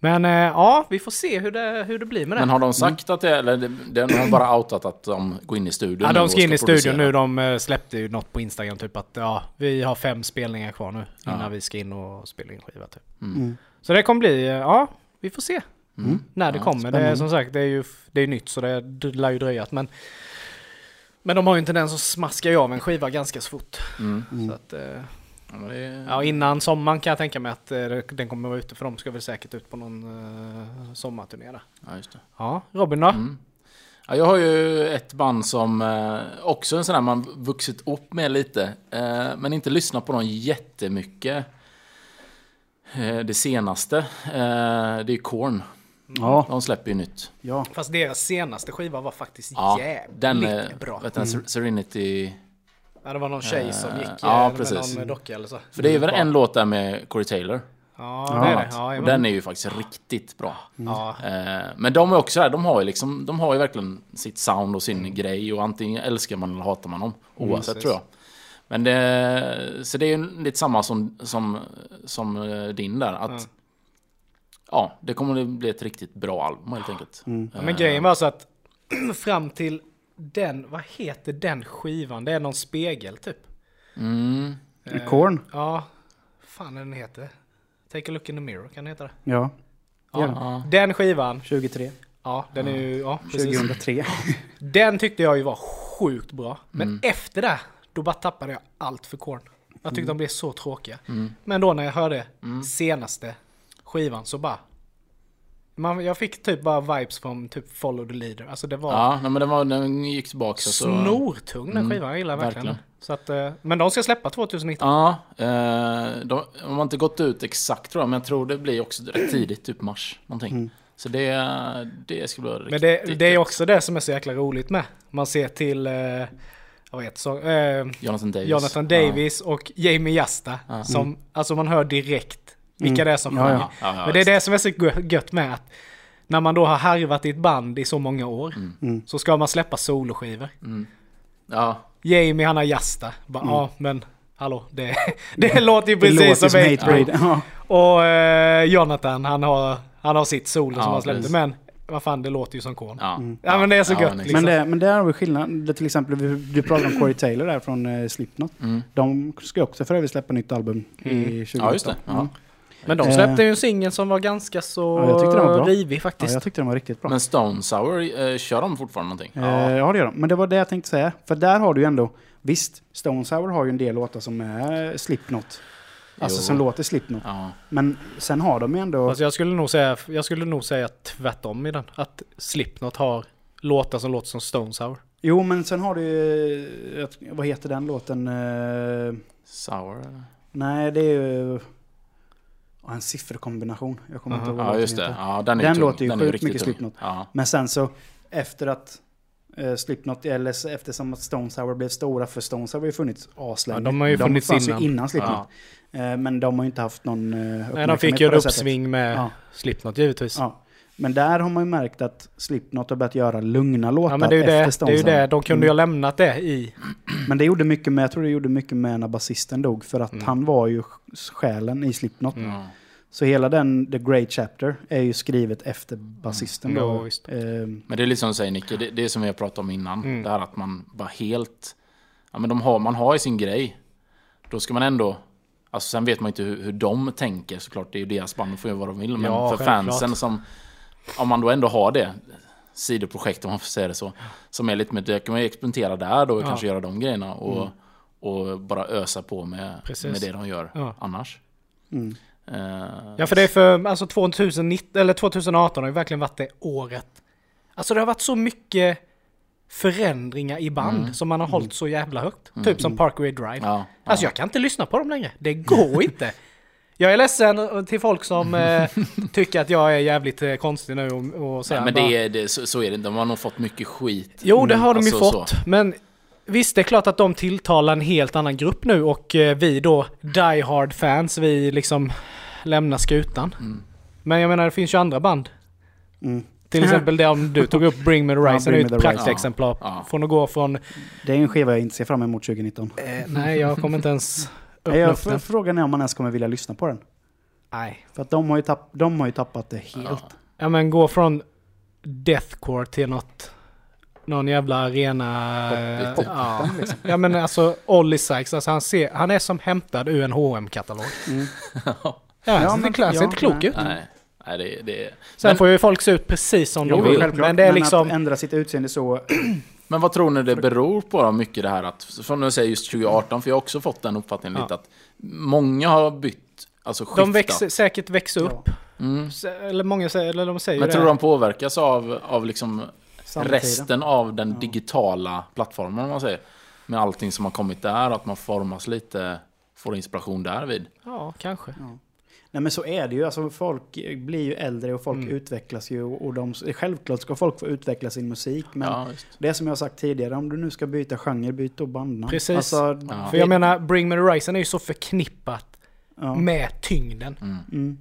Speaker 4: Men eh, ja, vi får se hur det, hur det blir med det.
Speaker 2: Men har de sagt att det, eller det- de har bara outat att de går in i studion
Speaker 4: Ja, de ska in i studion
Speaker 2: producera?
Speaker 4: nu. De eh, släppte ju något på Instagram typ att ja, vi har fem spelningar kvar nu innan
Speaker 2: Ja.
Speaker 4: vi ska in och spela in skiva typ.
Speaker 2: Mm.
Speaker 1: Mm.
Speaker 4: Så det kommer bli, eh, ja, vi får se
Speaker 2: Mm.
Speaker 4: när det
Speaker 2: Ja,
Speaker 4: kommer. Det är som sagt, det är ju det är nytt så det lär ju dröja. Men, men de har ju en tendens att smaska ju av en skiva ganska så fort.
Speaker 2: Mm.
Speaker 4: Så att, eh,
Speaker 2: Ja, det
Speaker 4: innan sommaren kan jag tänka mig att eh, den kommer vara ute för de ska väl säkert ut på någon uh, sommarturné där.
Speaker 2: ja, just det.
Speaker 4: Ja, Robin då?
Speaker 2: Mm. Ja, jag har ju ett band som eh, också en sån här man vuxit upp med lite. Eh, men inte lyssnat på dem jättemycket. Eh, det senaste. Eh, det är Korn.
Speaker 1: Ja,
Speaker 2: De släpper ju nytt.
Speaker 1: ja.
Speaker 4: Fast deras senaste skiva var faktiskt
Speaker 2: Ja,
Speaker 4: jävligt
Speaker 2: den är
Speaker 4: bra.
Speaker 2: Vet du, Ser- Serenity.
Speaker 4: Ja, det var någon tjej som
Speaker 2: Eh,
Speaker 4: gick
Speaker 2: ja,
Speaker 4: eh, med
Speaker 2: precis.
Speaker 4: någon docka eller så.
Speaker 2: För det är väl en låt där med Corey Taylor.
Speaker 4: Ja,
Speaker 1: Ja.
Speaker 4: det är det. Ja,
Speaker 2: och den är ju faktiskt riktigt bra.
Speaker 4: ja.
Speaker 2: Eh, Men de är också här, de har ju liksom, de har ju verkligen sitt sound och sin grej och antingen älskar man eller hatar man dem. Oavsett
Speaker 4: precis.
Speaker 2: tror jag. Men det, så det är ju lite samma som, som, som eh, din där. Att,
Speaker 4: Ja.
Speaker 2: ja. det kommer att bli ett riktigt bra album helt enkelt.
Speaker 4: Ja,
Speaker 2: Eh,
Speaker 4: men grejen var så att fram till den, vad heter den skivan? Det är någon spegel typ.
Speaker 2: Mm,
Speaker 4: Eh,
Speaker 1: Korn?
Speaker 4: Ja, fan är den heter. Take a look in the mirror, kan den heta det?
Speaker 1: Ja.
Speaker 4: Ja.
Speaker 2: ja.
Speaker 4: Den skivan,
Speaker 1: 23.
Speaker 4: ja den är ju, ja precis.
Speaker 1: 2003.
Speaker 4: Den tyckte jag ju var sjukt bra. Men
Speaker 2: Mm.
Speaker 4: efter det, då bara tappade jag allt för Korn. Jag tyckte de blev så tråkiga.
Speaker 2: Mm.
Speaker 4: Men då när jag hörde senaste skivan så bara... Man, jag fick typ bara vibes från typ Follow the Leader. Alltså det var
Speaker 2: Ja, nej, men den, var, den gick tillbaka. Så,
Speaker 4: snortung den
Speaker 2: Mm,
Speaker 4: skivan. Jag gillar verkligen.
Speaker 2: verkligen.
Speaker 4: Så att, eh, men de ska släppa 2019.
Speaker 2: Ja, eh, de, de har inte gått ut exakt tror jag, men jag tror det blir också rätt tidigt, typ mars någonting. Så det, det skulle vara riktigt
Speaker 4: Men det, det är också det som är så jäkla roligt med. Man ser till... Eh, vad heter så, eh,
Speaker 2: Jonathan Davis.
Speaker 4: Jonathan Davis och Jamie Jasta. Som, alltså man hör direkt vilka det är som
Speaker 1: Ja,
Speaker 4: sjunger.
Speaker 1: ja.
Speaker 2: Ja, ja,
Speaker 4: Men det är det som är så gö- gött med att när man då har harvat i ett band i så många år
Speaker 1: Mm.
Speaker 4: så ska man släppa soloskivor.
Speaker 2: Ja,
Speaker 4: Jamie han har Jasta. Bara, Ja men hallå det, det låter ju
Speaker 1: Mm. Det
Speaker 4: precis
Speaker 1: låter
Speaker 4: som Hatebreed.
Speaker 1: Ja.
Speaker 4: Och eh, Jonathan han har, han har sitt solo
Speaker 2: Ja,
Speaker 4: som han släppte. Men vad fan det låter ju som Korn. Ja.
Speaker 2: ja.
Speaker 4: men det är så gött
Speaker 2: men
Speaker 4: liksom.
Speaker 1: Men, det, men där har vi skillnad. Det, till exempel, vi- du pratade om Corey Taylor där från eh, Slipknot.
Speaker 2: Mm.
Speaker 1: De ska också för övrigt släppa nytt album i 2019.
Speaker 2: Ja, just det. Ja.
Speaker 4: Men de
Speaker 1: Eh.
Speaker 4: släppte ju en singel som var ganska så
Speaker 1: Ja, jag tyckte den var bra.
Speaker 4: rivig
Speaker 1: Ja,
Speaker 4: faktiskt.
Speaker 1: jag tyckte den var riktigt bra.
Speaker 2: Men Stone Sour, eh, kör de fortfarande någonting?
Speaker 1: Eh, ja, det gör de. Men det var det jag tänkte säga. För där har du ju ändå... Visst, Stone Sour har ju en del låtar som är Slipknot. Alltså
Speaker 2: Jo.
Speaker 1: som låter Slipknot.
Speaker 2: Ja.
Speaker 1: Men sen har de ju ändå...
Speaker 4: Alltså jag skulle nog säga, jag skulle nog säga tvärtom i den. Att Slipknot har låtar som låter som Stone Sour.
Speaker 1: Jo, men sen har du ju... Vad heter den låten? Eh,
Speaker 2: Sour? eller?
Speaker 1: nej, det är ju... ja, en sifferkombination. Jag kommer inte
Speaker 4: Aha.
Speaker 1: ihåg vad
Speaker 2: Ja, just det. Ja, den är
Speaker 1: Den
Speaker 2: tung.
Speaker 1: låter ju
Speaker 2: Den är
Speaker 1: sjukt
Speaker 2: riktigt
Speaker 1: mycket. Slipknot.
Speaker 2: Ja.
Speaker 1: Men sen så, efter att eh, Slipknot, eller eftersom att Stone Sour blev stora, för Stone Sour har ju funnits aslänge.
Speaker 4: Ja, de har ju funnits
Speaker 1: fanns
Speaker 4: innan.
Speaker 1: ju innan Slipknot. Eh, Men de har ju inte haft någon eh,
Speaker 4: Nej, de fick ju
Speaker 1: det sättet.
Speaker 4: uppsving med
Speaker 1: Ja.
Speaker 4: Slipknot givetvis. Ja,
Speaker 1: Ja. Men där har man ju märkt att Slipknot har börjat göra lugna låtar
Speaker 4: men det är ju
Speaker 1: efter
Speaker 4: det, det,
Speaker 1: Stone
Speaker 4: är ju det. De kunde ju ha lämnat det i...
Speaker 1: Men det gjorde mycket med, jag tror det gjorde mycket med när basisten dog, för att
Speaker 4: Mm.
Speaker 1: han var ju själen i Slipknot.
Speaker 2: Ja.
Speaker 1: Så hela den, The Great Chapter, är ju skrivet efter basisten
Speaker 4: Mm.
Speaker 1: då.
Speaker 4: Ja, visst.
Speaker 1: Eh,
Speaker 2: Men det är liksom säger Nicke, det, det är som vi har pratat om innan.
Speaker 4: Mm.
Speaker 2: Det här att man bara helt... Ja men de har, man har ju sin grej. Då ska man ändå... Alltså sen vet man inte hur, hur de tänker såklart. Det är ju deras band, de får göra vad de vill. Men
Speaker 4: Ja,
Speaker 2: för
Speaker 4: självklart.
Speaker 2: fansen som... Om man då ändå har det sidoprojekt om man får säga det så. Som är lite med, det kan man ju experimentera där då och
Speaker 4: Ja.
Speaker 2: kanske göra de grejerna. Och, och bara ösa på med,
Speaker 4: Precis.
Speaker 2: med det de gör
Speaker 4: Ja.
Speaker 2: annars.
Speaker 1: mm.
Speaker 2: Eh,
Speaker 4: Ja, för det är för, alltså 2019, eller 2018 har ju verkligen varit det året. Alltså det har varit så mycket förändringar i band som man har hållit så jävla högt. Typ som Parkway Drive.
Speaker 2: ja,
Speaker 4: Alltså jag kan inte lyssna på dem längre. Det går inte. Jag är ledsen till folk som eh, tycker att jag är jävligt eh, konstig nu och, och säger
Speaker 2: Nej, men det är, det, så, så är det De har nog fått mycket skit.
Speaker 4: Jo, det har de ju
Speaker 2: Alltså,
Speaker 4: fått. Men visst, det är klart att de tilltalar en helt annan grupp nu och eh, vi då, Die Hard fans, vi liksom lämnar skutan.
Speaker 2: Mm.
Speaker 4: Men jag menar, det finns ju andra band.
Speaker 1: Mm.
Speaker 4: Till exempel det om du tog upp Bring Me The
Speaker 1: Ja,
Speaker 4: Horizon,
Speaker 1: Bring
Speaker 4: är ett praktexemplar.
Speaker 2: Ja.
Speaker 4: Från att gå från...
Speaker 1: Det är en skiva jag inte ser fram emot 2019.
Speaker 4: Eh, nej, jag kommer inte ens
Speaker 1: jag,
Speaker 4: upp
Speaker 1: för,
Speaker 4: den.
Speaker 1: frågan är om man ens kommer vilja lyssna på den.
Speaker 4: Nej.
Speaker 1: För att de har ju, tapp, de har ju tappat det helt.
Speaker 4: Ja men gå från Deathcore till något... Någon jävla rena...
Speaker 2: Poppigt.
Speaker 4: ja. ja men alltså Olly Sykes, alltså han, ser, han är som hämtad ur en hm katalog
Speaker 1: Mm.
Speaker 4: Ja,
Speaker 1: Ja,
Speaker 4: ja
Speaker 1: men-
Speaker 4: det klär sig
Speaker 1: ja,
Speaker 4: inte klok
Speaker 1: nej.
Speaker 4: ut.
Speaker 2: Nej, nej det, det
Speaker 4: Sen
Speaker 2: men,
Speaker 4: får ju folk se ut precis som de vill. Men det är liksom...
Speaker 1: att ändra sitt utseende så...
Speaker 2: men vad tror ni det beror på då, mycket det här att, som du säger just 2018, för jag har också fått den uppfattningen
Speaker 4: Ja.
Speaker 2: lite att många har bytt, alltså skiftat.
Speaker 4: De växer, säkert växer upp.
Speaker 2: Mm.
Speaker 4: Se- Eller många säger, eller de säger
Speaker 2: Men
Speaker 4: det.
Speaker 2: tror de påverkas av, av liksom
Speaker 1: Samtiden.
Speaker 2: resten av den digitala plattformen om man säger? Med allting som har kommit där, att man formas lite, får inspiration därvid.
Speaker 4: Ja, kanske.
Speaker 1: Nej men så är det ju. Alltså, folk blir ju äldre och folk
Speaker 4: Mm.
Speaker 1: utvecklas ju. Och de, självklart ska folk få utveckla sin musik. Men
Speaker 2: Ja,
Speaker 1: det som jag har sagt tidigare, om du nu ska byta genre, byt då bandnamn.
Speaker 4: Precis.
Speaker 1: Alltså,
Speaker 2: Ja.
Speaker 4: För jag menar, Bring Me The Horizon är ju så förknippat
Speaker 1: ja.
Speaker 4: med tyngden.
Speaker 1: Mm.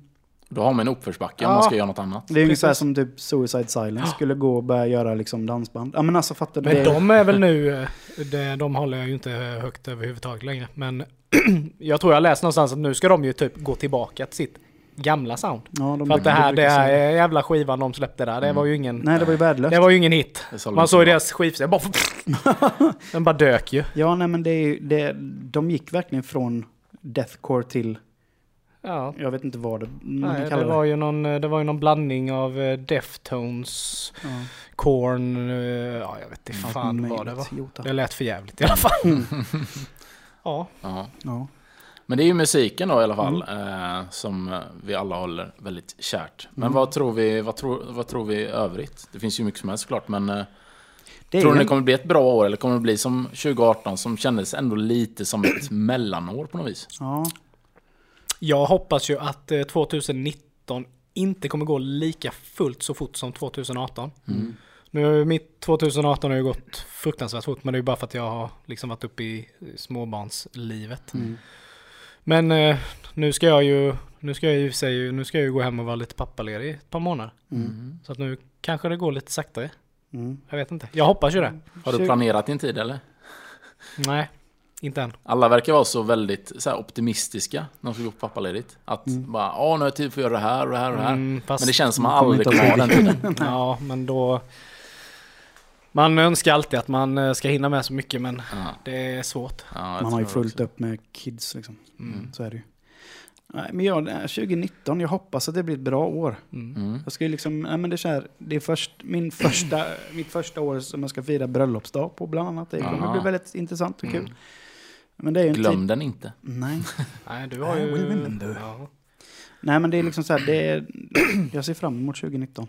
Speaker 2: Då har man en uppförsbacke om man ska göra något annat.
Speaker 1: Det är ungefär som typ Suicide Silence skulle gå och börja göra liksom dansband. Ja men alltså fattar du?
Speaker 4: Men
Speaker 1: det?
Speaker 4: de är väl nu, eh, det, de håller jag ju inte högt överhuvudtaget längre. Men jag tror jag läst någonstans att nu ska de ju typ gå tillbaka till sitt gamla sound.
Speaker 1: ja, de
Speaker 4: För att det här, det här jävla skivan de släppte där, det var ju ingen...
Speaker 1: Nej det var ju värdelöst.
Speaker 4: Det var ju ingen hit. Man såg deras skivsida, bara... Den bara dök ju.
Speaker 1: Ja nej men det är ju, det, de gick verkligen från deathcore till,
Speaker 4: Ja.
Speaker 1: jag vet inte vad det,
Speaker 4: Nej,
Speaker 1: kan
Speaker 4: det var,
Speaker 1: det.
Speaker 4: ju någon, det var ju någon blandning av eh, Deftones,
Speaker 1: Ja.
Speaker 4: Korn, eh, ja jag vet inte
Speaker 1: Allt
Speaker 4: fan vad det var.
Speaker 1: Jota.
Speaker 4: Det lät för jävligt i alla fall. ja.
Speaker 2: Ja.
Speaker 1: Ja.
Speaker 2: Men det är ju musiken då i alla fall,
Speaker 1: Mm.
Speaker 2: eh, som eh, vi alla håller väldigt kärt. Men
Speaker 1: Mm.
Speaker 2: vad tror vi, vad tror, vad tror vi övrigt? Det finns ju mycket som helst såklart, men eh,
Speaker 1: Det
Speaker 2: tror ni det kommer bli ett bra år eller kommer det bli som 2018 som kändes ändå lite som ett mellanår på något vis?
Speaker 1: Ja,
Speaker 4: Jag hoppas ju att eh, 2019 inte kommer gå lika fullt så fort som 2018.
Speaker 2: Mm.
Speaker 4: Nu mitt 2018 har ju gått fruktansvärt fort men det är ju bara för att jag har liksom varit uppe i småbarnslivet.
Speaker 1: Mm.
Speaker 4: Men eh, nu ska jag ju, nu ska jag ju säga, nu ska jag ju gå hem och vara lite pappaledig ett par månader.
Speaker 2: Mm.
Speaker 4: Så att nu kanske det går lite saktare.
Speaker 1: Mm.
Speaker 4: Jag vet inte. Jag hoppas ju det.
Speaker 2: Har du planerat din tid eller?
Speaker 4: Nej, inte än.
Speaker 2: Alla verkar vara så väldigt så här, optimistiska när de ska gå på pappaledigt. Att bara, åh nu har jag tid för att göra det här och det här och det här.
Speaker 4: Mm, fast-
Speaker 2: Men det känns som att
Speaker 1: Man
Speaker 2: aldrig kommer ha den tiden.
Speaker 4: Ja, men då... Man önskar alltid att man eh, ska hinna med så mycket men
Speaker 2: Ja,
Speaker 4: det är svårt.
Speaker 2: ja,
Speaker 1: Man har ju fullt
Speaker 2: också.
Speaker 1: upp med kids liksom.
Speaker 4: Mm.
Speaker 1: Så är det ju. Nej, men jag, det är 2019, jag hoppas att det blir ett bra år.
Speaker 4: Mm.
Speaker 2: Mm.
Speaker 1: Jag ska ju liksom, nej men det är så här, det är först, min första, mitt första år som jag ska fira bröllopsdag på bland annat. Det kommer bli väldigt intressant och kul.
Speaker 4: Mm.
Speaker 1: Men det är ju en
Speaker 2: Glöm den inte.
Speaker 1: nej.
Speaker 4: Nej, du har ju...
Speaker 1: will remember.
Speaker 4: Ja.
Speaker 1: nej men det är liksom så här, det är, jag ser fram emot 2019.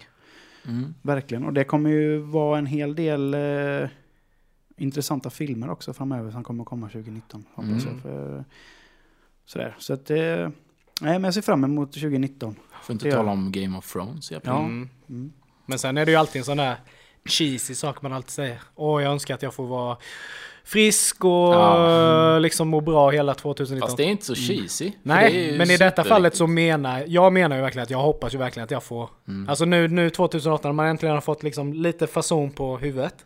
Speaker 2: Mm.
Speaker 1: Verkligen. Och det kommer ju vara en hel del eh, intressanta filmer också framöver som kommer att komma 2019. Hoppas
Speaker 2: Mm.
Speaker 1: jag. För, sådär. Så att det... Nej, men jag ser fram emot 2019.
Speaker 2: Får inte
Speaker 1: Det
Speaker 2: tala
Speaker 1: jag.
Speaker 2: om Game of Thrones i april.
Speaker 1: Ja.
Speaker 4: Mm.
Speaker 1: Mm.
Speaker 4: Men sen är det ju alltid en sån där cheesy sak man alltid säger. Åh, jag önskar att jag får vara frisk och
Speaker 2: Ja.
Speaker 4: liksom må bra hela 2019.
Speaker 2: Fast det är inte så cheesy. För det är
Speaker 4: Nej, men i detta fallet så menar jag menar ju verkligen att jag hoppas ju verkligen att jag får Alltså nu, nu 2008 när man äntligen har fått liksom lite fason på huvudet.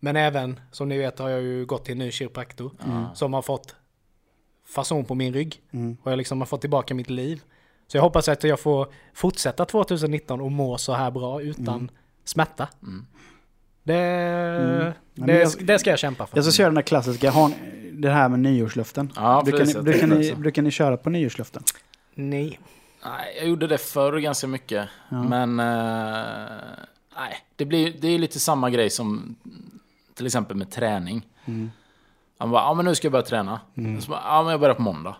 Speaker 4: Men även som ni vet har jag ju gått till en ny kiropraktor som har fått fason på min rygg. Och jag liksom har fått tillbaka mitt liv. Så jag hoppas att jag får fortsätta 2019 och må så här bra utan smärta. Det,
Speaker 1: men
Speaker 4: det,
Speaker 1: jag-
Speaker 4: det ska jag kämpa för.
Speaker 1: Jag ska köra den där klassiska, har ni, det här med nyårslöften.
Speaker 2: Ja,
Speaker 1: brukar, ni, brukar, ni, brukar ni köra på nyårslöften?
Speaker 4: Nej.
Speaker 2: Nej, jag gjorde det förr ganska mycket. Men... eh, nej, det, blir, det är lite samma grej som till exempel med träning. Han bara, ja men nu ska jag börja träna. Så bara, ja men jag börjar på måndag.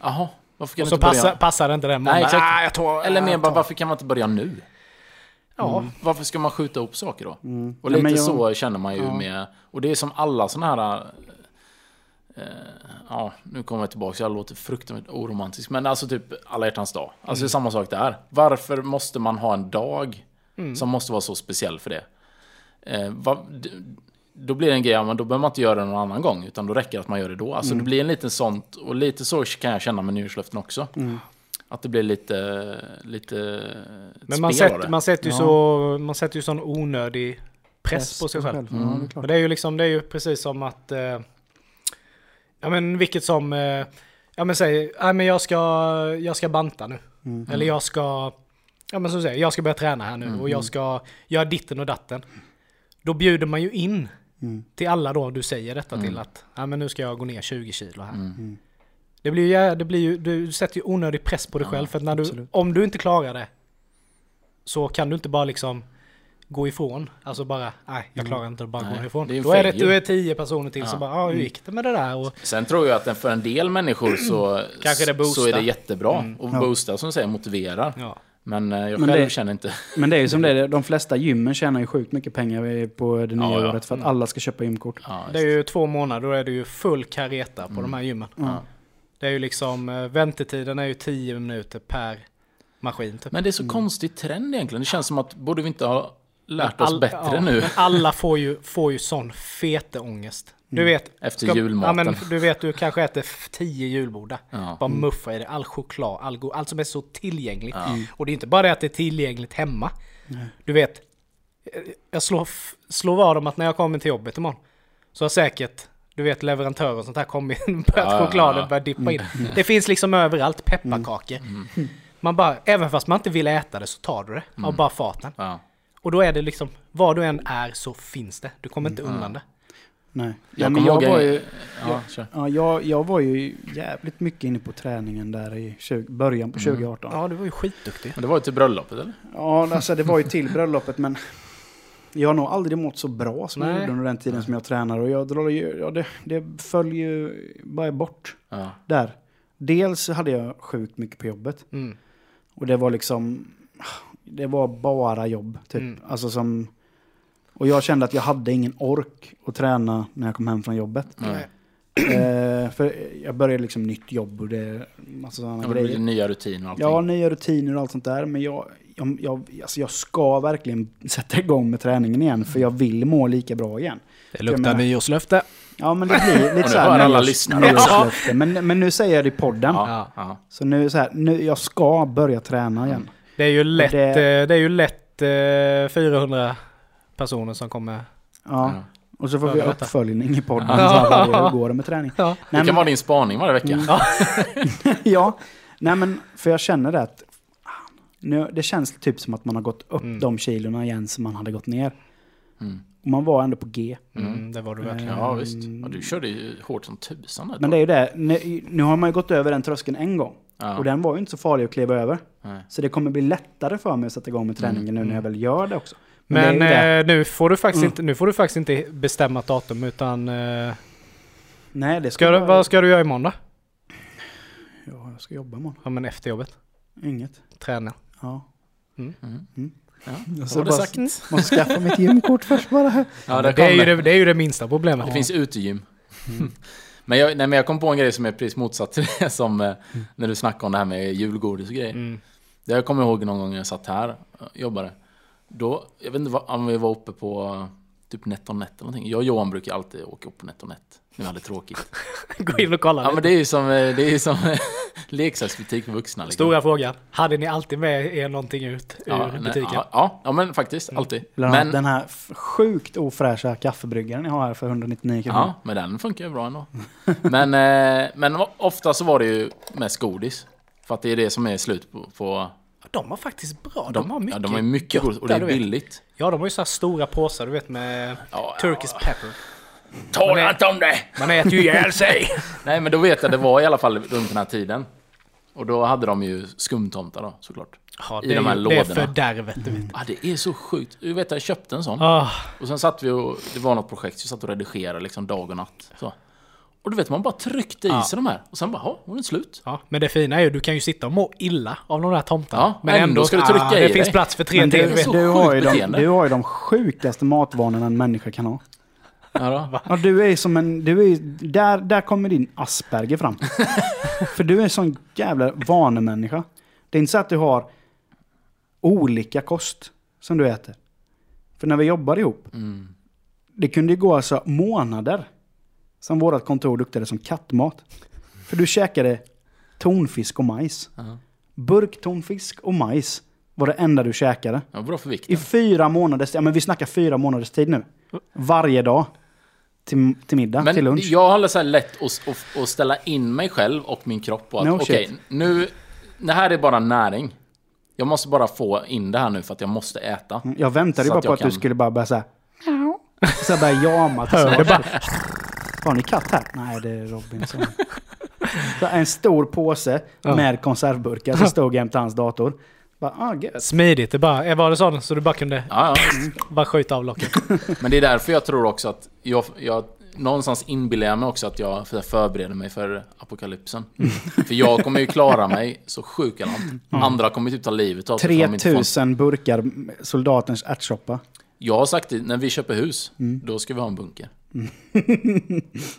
Speaker 2: Jaha, varför kan
Speaker 4: Och
Speaker 2: du
Speaker 4: så
Speaker 2: inte börja?
Speaker 4: passar, passar det inte den
Speaker 2: Nej, exakt.
Speaker 4: Ah, jag tar,
Speaker 2: Eller mer
Speaker 4: jag
Speaker 2: bara, varför kan man inte börja nu?
Speaker 4: Ja.
Speaker 2: Varför ska man skjuta ihop saker då? Och
Speaker 1: Nej,
Speaker 2: lite
Speaker 1: men jag-
Speaker 2: så känner man ju
Speaker 1: Ja.
Speaker 2: med... Och det är som alla sådana här... Eh, ja, nu kommer jag tillbaka, jag låter fruktansvärt oromantisk. Men alltså typ alla hjärtans dag. Alltså det är samma sak där. Varför måste man ha en dag som måste vara så speciell för det? Eh, vad, d- då blir det en grej, ja, men då behöver man inte göra det någon annan gång. Utan då räcker det att man gör det då. Alltså det blir en liten sånt, och lite så kan jag känna med nyårslöften också. Att det blir lite, lite
Speaker 4: Men man sätter, man sätter ju
Speaker 1: Ja.
Speaker 4: så, man sätter ju sån onödig press, på sig själv.
Speaker 1: Ja, det är klart.
Speaker 4: Och det är ju liksom, det är ju precis som att, eh, ja men vilket som, eh, ja men säg, ja men jag ska, jag ska banta nu.
Speaker 1: Mm.
Speaker 4: Eller jag ska, ja men så säger jag ska börja träna här nu och jag ska göra ditten och datten. Då bjuder man ju in
Speaker 1: Mm.
Speaker 4: till alla då du säger detta till att, ja men nu ska jag gå ner 20 kilo här.
Speaker 2: Mm.
Speaker 4: Det blir ju, det blir ju, du sätter ju onödig press på dig själv för att när du, om du inte klarar det så kan du inte bara liksom gå ifrån. Alltså bara, nej jag klarar inte att bara
Speaker 2: Nej,
Speaker 4: gå ifrån.
Speaker 2: det är
Speaker 4: Då är det, du är tio personer till som bara, ja hur gick det med det där? Och,
Speaker 2: Sen tror jag att för en del människor så,
Speaker 4: Kanske det
Speaker 2: så är det jättebra.
Speaker 4: Mm.
Speaker 2: Och
Speaker 1: Ja.
Speaker 2: boosta som du säger motiverar.
Speaker 4: ja.
Speaker 2: Men eh, jag
Speaker 1: Men
Speaker 2: själv
Speaker 1: det-
Speaker 2: känner inte...
Speaker 1: Men det är ju som det är, de flesta gymmen tjänar ju sjukt mycket pengar på det nya
Speaker 2: Ja, ja.
Speaker 1: året för att alla ska köpa gymkort.
Speaker 2: Ja,
Speaker 4: Det är ju två månader, då är det ju full kareta på de här gymmen.
Speaker 2: ja.
Speaker 4: Det är ju liksom, eh, väntetiden är ju 10 minuter per maskin typ.
Speaker 2: Men det är så konstig trend egentligen. Det känns som att borde vi inte ha lärt oss
Speaker 4: All-
Speaker 2: bättre
Speaker 4: ja,
Speaker 2: nu?
Speaker 4: Men alla får ju, får ju sån feteångest. Du vet,
Speaker 2: Efter
Speaker 4: ska-
Speaker 2: julmaten.
Speaker 4: Ja, men du vet, du kanske äter tio julbordar.
Speaker 2: Ja.
Speaker 4: Bara muffa i det, all choklad, all go- allt som är så tillgängligt.
Speaker 2: Ja.
Speaker 4: Och det är inte bara det att det är tillgängligt hemma. Du vet, eh, jag slår, slår vad om att när jag kommer till jobbet imorgon så har säkert, du vet leverantörer och sånt här kommit, börjat
Speaker 2: Ja, ja,
Speaker 4: chokladen
Speaker 2: ja.
Speaker 4: börjat dippa in. Det finns liksom överallt, pepparkakor. Man bara, även fast man inte vill äta det så tar du det av bara farten.
Speaker 2: Ja.
Speaker 4: Och då är det liksom, var du än är så finns det. Du kommer inte undan det.
Speaker 1: Nej.
Speaker 2: Jag
Speaker 1: Ja, men
Speaker 2: kommer
Speaker 1: jag, var ju,
Speaker 2: Ja, kör.
Speaker 1: ja, jag, jag var ju jävligt mycket inne på träningen där i 20, början på 2018.
Speaker 4: Ja, du var ju skitduktig.
Speaker 2: Men det var ju till bröllopet eller?
Speaker 1: Ja, alltså det var ju till bröllopet men jag har nog aldrig mått så bra som jag
Speaker 4: Nej.
Speaker 1: gjorde under den tiden som jag tränade. Och jag drar ju, ja, det, det föll ju bara bort
Speaker 2: Ja.
Speaker 1: där. Dels hade jag sjukt mycket på jobbet.
Speaker 4: Mm.
Speaker 1: Och det var liksom, det var bara jobb typ.
Speaker 4: Mm.
Speaker 1: Alltså som, och jag kände att jag hade ingen ork att träna när jag kom hem från jobbet.
Speaker 2: Nej.
Speaker 1: Eh, för jag började liksom nytt jobb och det, massa sådana
Speaker 2: Ja,
Speaker 1: grejer.
Speaker 2: nya rutiner och allting.
Speaker 1: Ja, nya rutiner och allt sånt där. Men jag, jag, jag, alltså jag ska verkligen sätta igång med träningen igen. För jag vill må lika bra igen.
Speaker 4: Det
Speaker 1: luktar menar-
Speaker 4: nyårslöfte.
Speaker 1: Ja, men det blir lite så här...
Speaker 2: alla lyssnare.
Speaker 1: nyårslöfte. Men, men nu säger jag det i podden.
Speaker 2: Ja. Ja.
Speaker 1: Så nu så här, nu, jag ska börja träna igen.
Speaker 4: Det är ju lätt,
Speaker 1: det-
Speaker 4: eh, det är ju lätt eh, 400 personer som kommer...
Speaker 1: Ja.
Speaker 2: Ja.
Speaker 1: Och så får vi uppföljning i podden.
Speaker 4: Ja.
Speaker 1: Så här, varje- hur går det med träning?
Speaker 4: Ja.
Speaker 1: Nej,
Speaker 2: Det kan
Speaker 1: men-
Speaker 2: vara din spaning varje vecka.
Speaker 1: Mm. ja, nej men för jag känner det att nu, det känns typ som att man har gått upp
Speaker 4: Mm.
Speaker 1: de kilorna igen som man hade gått ner.
Speaker 2: Mm.
Speaker 1: Och man var ändå på G.
Speaker 4: Mm, det var du verkligen.
Speaker 2: Ja, visst. Ja, du körde ju hårt som tusan.
Speaker 1: Men det är ju det, nu, nu har man ju gått över den tröskeln en gång.
Speaker 2: Ja.
Speaker 1: Och den var ju inte så farlig att kliva över.
Speaker 2: Nej.
Speaker 1: Så det kommer bli lättare för mig att sätta igång med träningen nu när jag väl gör det också.
Speaker 4: Men
Speaker 1: det.
Speaker 4: eh, nu, får du faktiskt
Speaker 1: Mm.
Speaker 4: inte, nu får du faktiskt inte bestämma ett datum utan... Eh,
Speaker 1: Nej, det ska
Speaker 4: ska du,
Speaker 1: vara-
Speaker 4: vad ska du göra imorgon då?
Speaker 1: Ja, jag ska jobba imorgon.
Speaker 4: Ja men efter jobbet.
Speaker 1: Inget.
Speaker 4: Träna.
Speaker 1: Ja.
Speaker 2: Mm.
Speaker 1: Mm.
Speaker 2: Ja,
Speaker 1: Jag ska bara-
Speaker 2: sagt.
Speaker 1: Måste skaffa mitt gymkort först bara.
Speaker 2: Ja,
Speaker 4: det,
Speaker 2: det,
Speaker 4: är det, det är ju det minsta problemet.
Speaker 2: Det finns utegym. men, jag, nej, men jag kom på en grej som är precis motsatt till det som eh, när du snackade om det här med julgodis och grejer.
Speaker 4: Mm.
Speaker 2: Det jag kommer ihåg någon gång jag satt här och jobbade. Då, jag vet inte om vi var uppe på eh, typ NetOnNet eller någonting. Jag och Johan brukar alltid åka upp på NetOnNet. Vi hade tråkigt.
Speaker 4: Gå in och kolla.
Speaker 2: Ja
Speaker 4: lite.
Speaker 2: men det är ju som, eh, det är ju som eh, leksaksbutik för vuxna. Liksom.
Speaker 4: Stora frågan. Hade ni alltid med er någonting ut ur
Speaker 2: ja, nej,
Speaker 4: butiken?
Speaker 2: ja, ja, ja, men faktiskt. Alltid.
Speaker 1: Eller
Speaker 2: Men,
Speaker 1: den här sjukt ofräscha kaffebryggaren ni har här för 199 kronor.
Speaker 2: ja, men den funkar ju bra ändå. Men, eh, men ofta så var det ju mest godis. För att det är det som är slut på... på
Speaker 4: De har faktiskt bra. De, har mycket
Speaker 2: ja, de har mycket godis och det är billigt.
Speaker 4: Ja, de har ju så här stora påsar, du vet med
Speaker 2: Ja,
Speaker 4: Turkish pepper.
Speaker 2: Tala inte om det!
Speaker 4: Man äter ju ihjäl sig!
Speaker 2: Nej men då vet jag det var i alla fall runt den här tiden. Och då hade de ju skumtomtar då såklart.
Speaker 4: Ja,
Speaker 2: I
Speaker 4: det, är
Speaker 2: de här
Speaker 4: ju, det är
Speaker 2: lådorna.
Speaker 4: fördärvet, du vet.
Speaker 2: Ja det är så sjukt. Du vet jag köpte en sån.
Speaker 4: Ah,
Speaker 2: Och sen satt vi och, det var något projekt, så vi satt och redigerade liksom dag och natt. Så. Och du vet man bara tryckte i
Speaker 4: Ja.
Speaker 2: sig de här. Och sen bara, ja, hon är slut.
Speaker 4: ja, men det fina är ju du kan ju sitta och må illa av de där tomtarna.
Speaker 2: Ja,
Speaker 4: men
Speaker 2: ändå
Speaker 4: ändå
Speaker 2: ska du trycka
Speaker 4: ah,
Speaker 2: i
Speaker 4: Det
Speaker 2: dig.
Speaker 4: finns plats för tre till.
Speaker 1: du, har ju de, du har ju de sjukaste matvanorna en människa kan ha.
Speaker 2: Ja.
Speaker 1: Ja, du är som en... Du är, där, där kommer din Asperger fram. För du är en sån jävla vanemänniska. Det är inte så att du har olika kost som du äter. För när vi jobbar ihop,
Speaker 2: Mm.
Speaker 1: det kunde ju gå alltså månader som vårt kontor luktade som kattmat. För du käkade tonfisk och majs.
Speaker 2: Ja.
Speaker 1: Burktonfisk och majs var det enda du käkade.
Speaker 2: Ja, bra för
Speaker 1: I
Speaker 2: vikten.
Speaker 1: fyra månaders ja men vi snackar fyra månaders tid nu. Varje dag. Till, till middag, till
Speaker 2: Men
Speaker 1: lunch.
Speaker 2: jag har så här lätt att, att, att ställa in mig själv och min kropp på att
Speaker 1: No
Speaker 2: okej, nu... Det här är bara näring. Jag måste bara få in det här nu för att jag måste äta.
Speaker 1: Mm, Jag väntade ju bara
Speaker 2: att
Speaker 1: på att du
Speaker 2: kan-
Speaker 1: skulle bara börja såhär... Så här börja jama till
Speaker 4: Hör du bara,
Speaker 1: Har ni katt här? Nej, det är Robinson. Så en stor påse
Speaker 4: Ja.
Speaker 1: med konservburkar som stod jämte hans dator. Bara, ah, gött.
Speaker 4: Smidigt, det bara, eh, var det så? Så du bara kunde
Speaker 2: Ja, ja.
Speaker 4: bara skjuta av locket?
Speaker 2: Men det är därför jag tror också att jag, jag någonstans inbillar jag mig också att jag för- förbereder mig för apokalypsen. För jag kommer ju klara mig så sjukt långt. Andra kommer ju typ ta livet av sig. för de inte får-
Speaker 1: 3000 burkar soldatens ärtsoppa.
Speaker 2: Jag har sagt det, när vi köper hus,
Speaker 1: Mm.
Speaker 2: då ska vi ha en bunker.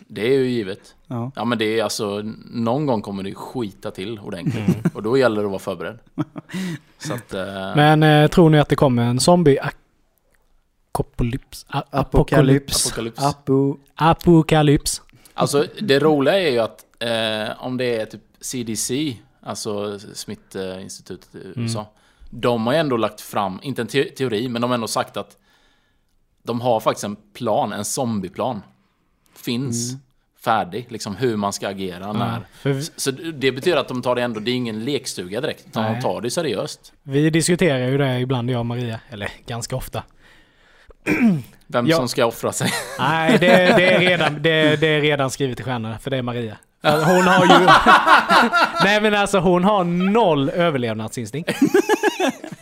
Speaker 2: Det är ju givet.
Speaker 1: Ja.
Speaker 2: Ja men det är alltså, någon gång kommer det skita till ordentligt.
Speaker 1: Mm.
Speaker 2: Och då gäller det att vara förberedd. Så att, eh,
Speaker 4: Men eh, tror ni att det kommer en zombie apokalyps?
Speaker 1: Apokalyps.
Speaker 2: Apokalyps.
Speaker 1: Apo.
Speaker 4: Apokalyps.
Speaker 2: Alltså det roliga är ju att eh, om det är typ CDC, alltså Smittinstitutet i USA. De har ju ändå lagt fram, inte en te teori, men de har ändå sagt att de har faktiskt en plan, en zombieplan. Finns färdig, liksom hur man ska agera när.
Speaker 4: För
Speaker 2: Så det betyder att de tar det ändå, det är ingen lekstuga direkt,
Speaker 4: Nej.
Speaker 2: de tar det seriöst.
Speaker 4: vi diskuterar ju det ibland jag och Maria, eller ganska ofta.
Speaker 2: Vem
Speaker 4: Ja.
Speaker 2: som ska offra sig.
Speaker 4: Nej, det, det, är redan, det, det är redan skrivet i stjärnorna, för det är Maria. Hon har ju... Nej men alltså hon har noll överlevnadsinstinkt.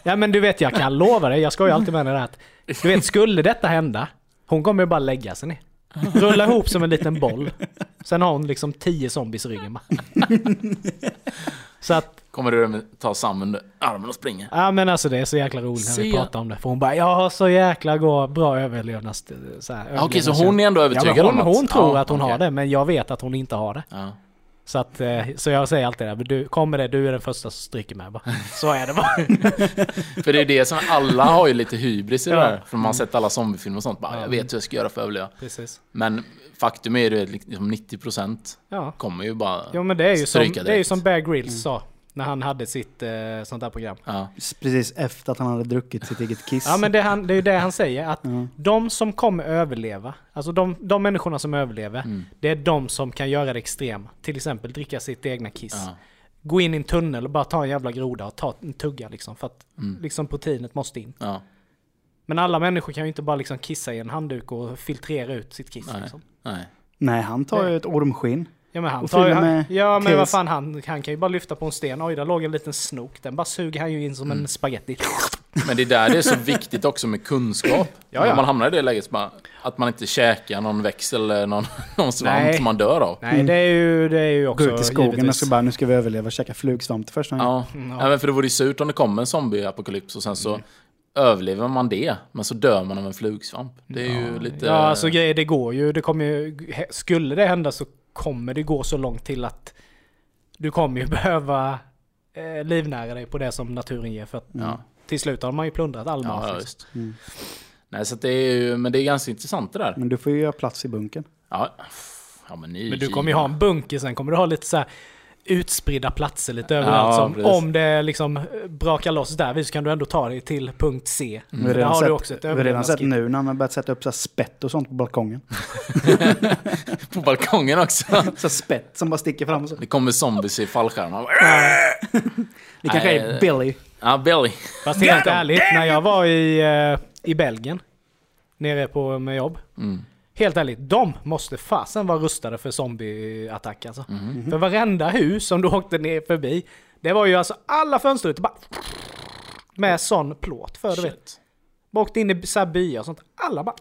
Speaker 4: Ja men du vet, jag kan lova dig, jag skojar alltid med henne att... Du vet, skulle detta hända, hon kommer ju bara lägga sig ner. Rulla ihop som en liten boll. Sen har hon liksom tio zombies i ryggen. Så att,
Speaker 2: Kommer du ta Sam under armen och springa.
Speaker 4: ja men alltså det är så jäkla roligt när vi pratar om det. För hon bara, jag har så jäkla gå- bra överlevnads... Så här,
Speaker 2: Ja, Okej, så
Speaker 4: överlevnadskänsla."
Speaker 2: hon är ändå
Speaker 4: Ja,
Speaker 2: övertygad
Speaker 4: men hon,
Speaker 2: om att...
Speaker 4: hon tror
Speaker 2: ja,
Speaker 4: att hon
Speaker 2: okej.
Speaker 4: har det, men jag vet att hon inte har det.
Speaker 2: Ja.
Speaker 4: Så, att, eh, så jag säger alltid det, men du, kommer det, du är den första som stryker med bara. Så är det bara.
Speaker 2: För det är det som alla har ju lite hybris i det
Speaker 4: Ja.
Speaker 2: där. För man har sett alla zombiefilmer och sånt. Bara, jag vet hur jag ska göra för att överleva.
Speaker 4: Precis.
Speaker 2: Men faktum är ju att liksom 90%
Speaker 4: Ja.
Speaker 2: kommer ju bara...
Speaker 4: Jo men det är ju som,
Speaker 2: Stryka
Speaker 4: det är ju
Speaker 2: direkt.
Speaker 4: som Bear Grylls sa. När han hade sitt eh, sånt där program.
Speaker 2: Ja.
Speaker 1: Precis efter att han hade druckit sitt eget kiss.
Speaker 4: Ja men det, han, det är ju det han säger, att
Speaker 1: Ja.
Speaker 4: de som kommer överleva, alltså de, de människorna som överlever,
Speaker 2: Mm.
Speaker 4: det är de som kan göra det extrema. Till exempel dricka sitt egna kiss.
Speaker 2: Ja.
Speaker 4: Gå in i en tunnel och bara ta en jävla groda och ta en tugga liksom. För att
Speaker 2: Mm.
Speaker 4: liksom proteinet måste in.
Speaker 2: ja.
Speaker 4: Men alla människor kan ju inte bara liksom kissa i en handduk och filtrera ut sitt kiss.
Speaker 2: Nej.
Speaker 4: Liksom.
Speaker 2: Nej.
Speaker 1: Nej, han tar ju ett ormskinn.
Speaker 4: Ja men han tar ju, han, Ja men vad fan han, han kan ju bara lyfta på en sten. Oj där låg en liten snok. Den bara suger han ju in som
Speaker 2: Mm.
Speaker 4: en spaghetti.
Speaker 2: Men det är där det är så viktigt också med kunskap.
Speaker 4: Ja, ja.
Speaker 2: Om man hamnar i det läget, så bara, att man inte käkar någon växel eller någon, någon svamp
Speaker 4: Nej.
Speaker 2: som man dör av.
Speaker 4: Nej det är ju, det är ju också
Speaker 1: Gå ut i skogen och ska bara, nu ska vi överleva och käka flugsvamp gången.
Speaker 2: Ja.
Speaker 4: Mm,
Speaker 2: ja. men för det vore ju surt om det kommer en zombieapokalyps och sen så överlever man det, men så dör man av en flugsvamp. Det är ju lite...
Speaker 4: Ja alltså grejer, det går ju. Det kommer ju, skulle det hända så kommer det gå så långt till att du kommer ju behöva eh, livnära dig på det som naturen ger. För att
Speaker 2: Ja.
Speaker 4: till slut har man ju plundrat all mat.
Speaker 2: Ja, ja,
Speaker 4: liksom.
Speaker 2: visst. Nej, så att det är ju, men det är ganska intressant det där.
Speaker 1: Men du får ju göra plats i bunkern.
Speaker 2: Ja, ja men
Speaker 4: Men du kommer ju ha en bunker sen, kommer du ha lite så här utspridda platser lite överallt.
Speaker 2: Ja,
Speaker 4: som,
Speaker 2: precis.
Speaker 4: om det liksom eh, brakar loss där så kan du ändå ta dig till punkt C.
Speaker 1: Vi har
Speaker 4: Där
Speaker 1: redan
Speaker 4: har
Speaker 1: sett,
Speaker 4: du också ett
Speaker 1: vi har redan sett nu när han har börjat sätta upp så här spett och sånt på balkongen.
Speaker 2: På balkongen också.
Speaker 1: Så spett som bara sticker fram. Så.
Speaker 2: Det kommer zombies i fallskärmar.
Speaker 1: Det kanske
Speaker 2: Nej,
Speaker 1: är Billy.
Speaker 2: Ja, Billy.
Speaker 4: Fast helt ärligt, när jag var i, eh, i Belgien, nere på med jobb.
Speaker 2: Mm.
Speaker 4: Helt ärligt, de måste fasen vara rustade för zombieattack alltså.
Speaker 2: Mhm.
Speaker 4: För varenda hus som du åkte ner förbi, det var ju alltså alla fönsterrutor bara med sån plåt för du vet. Bara åkte in i så här byar och sånt. Alla bara...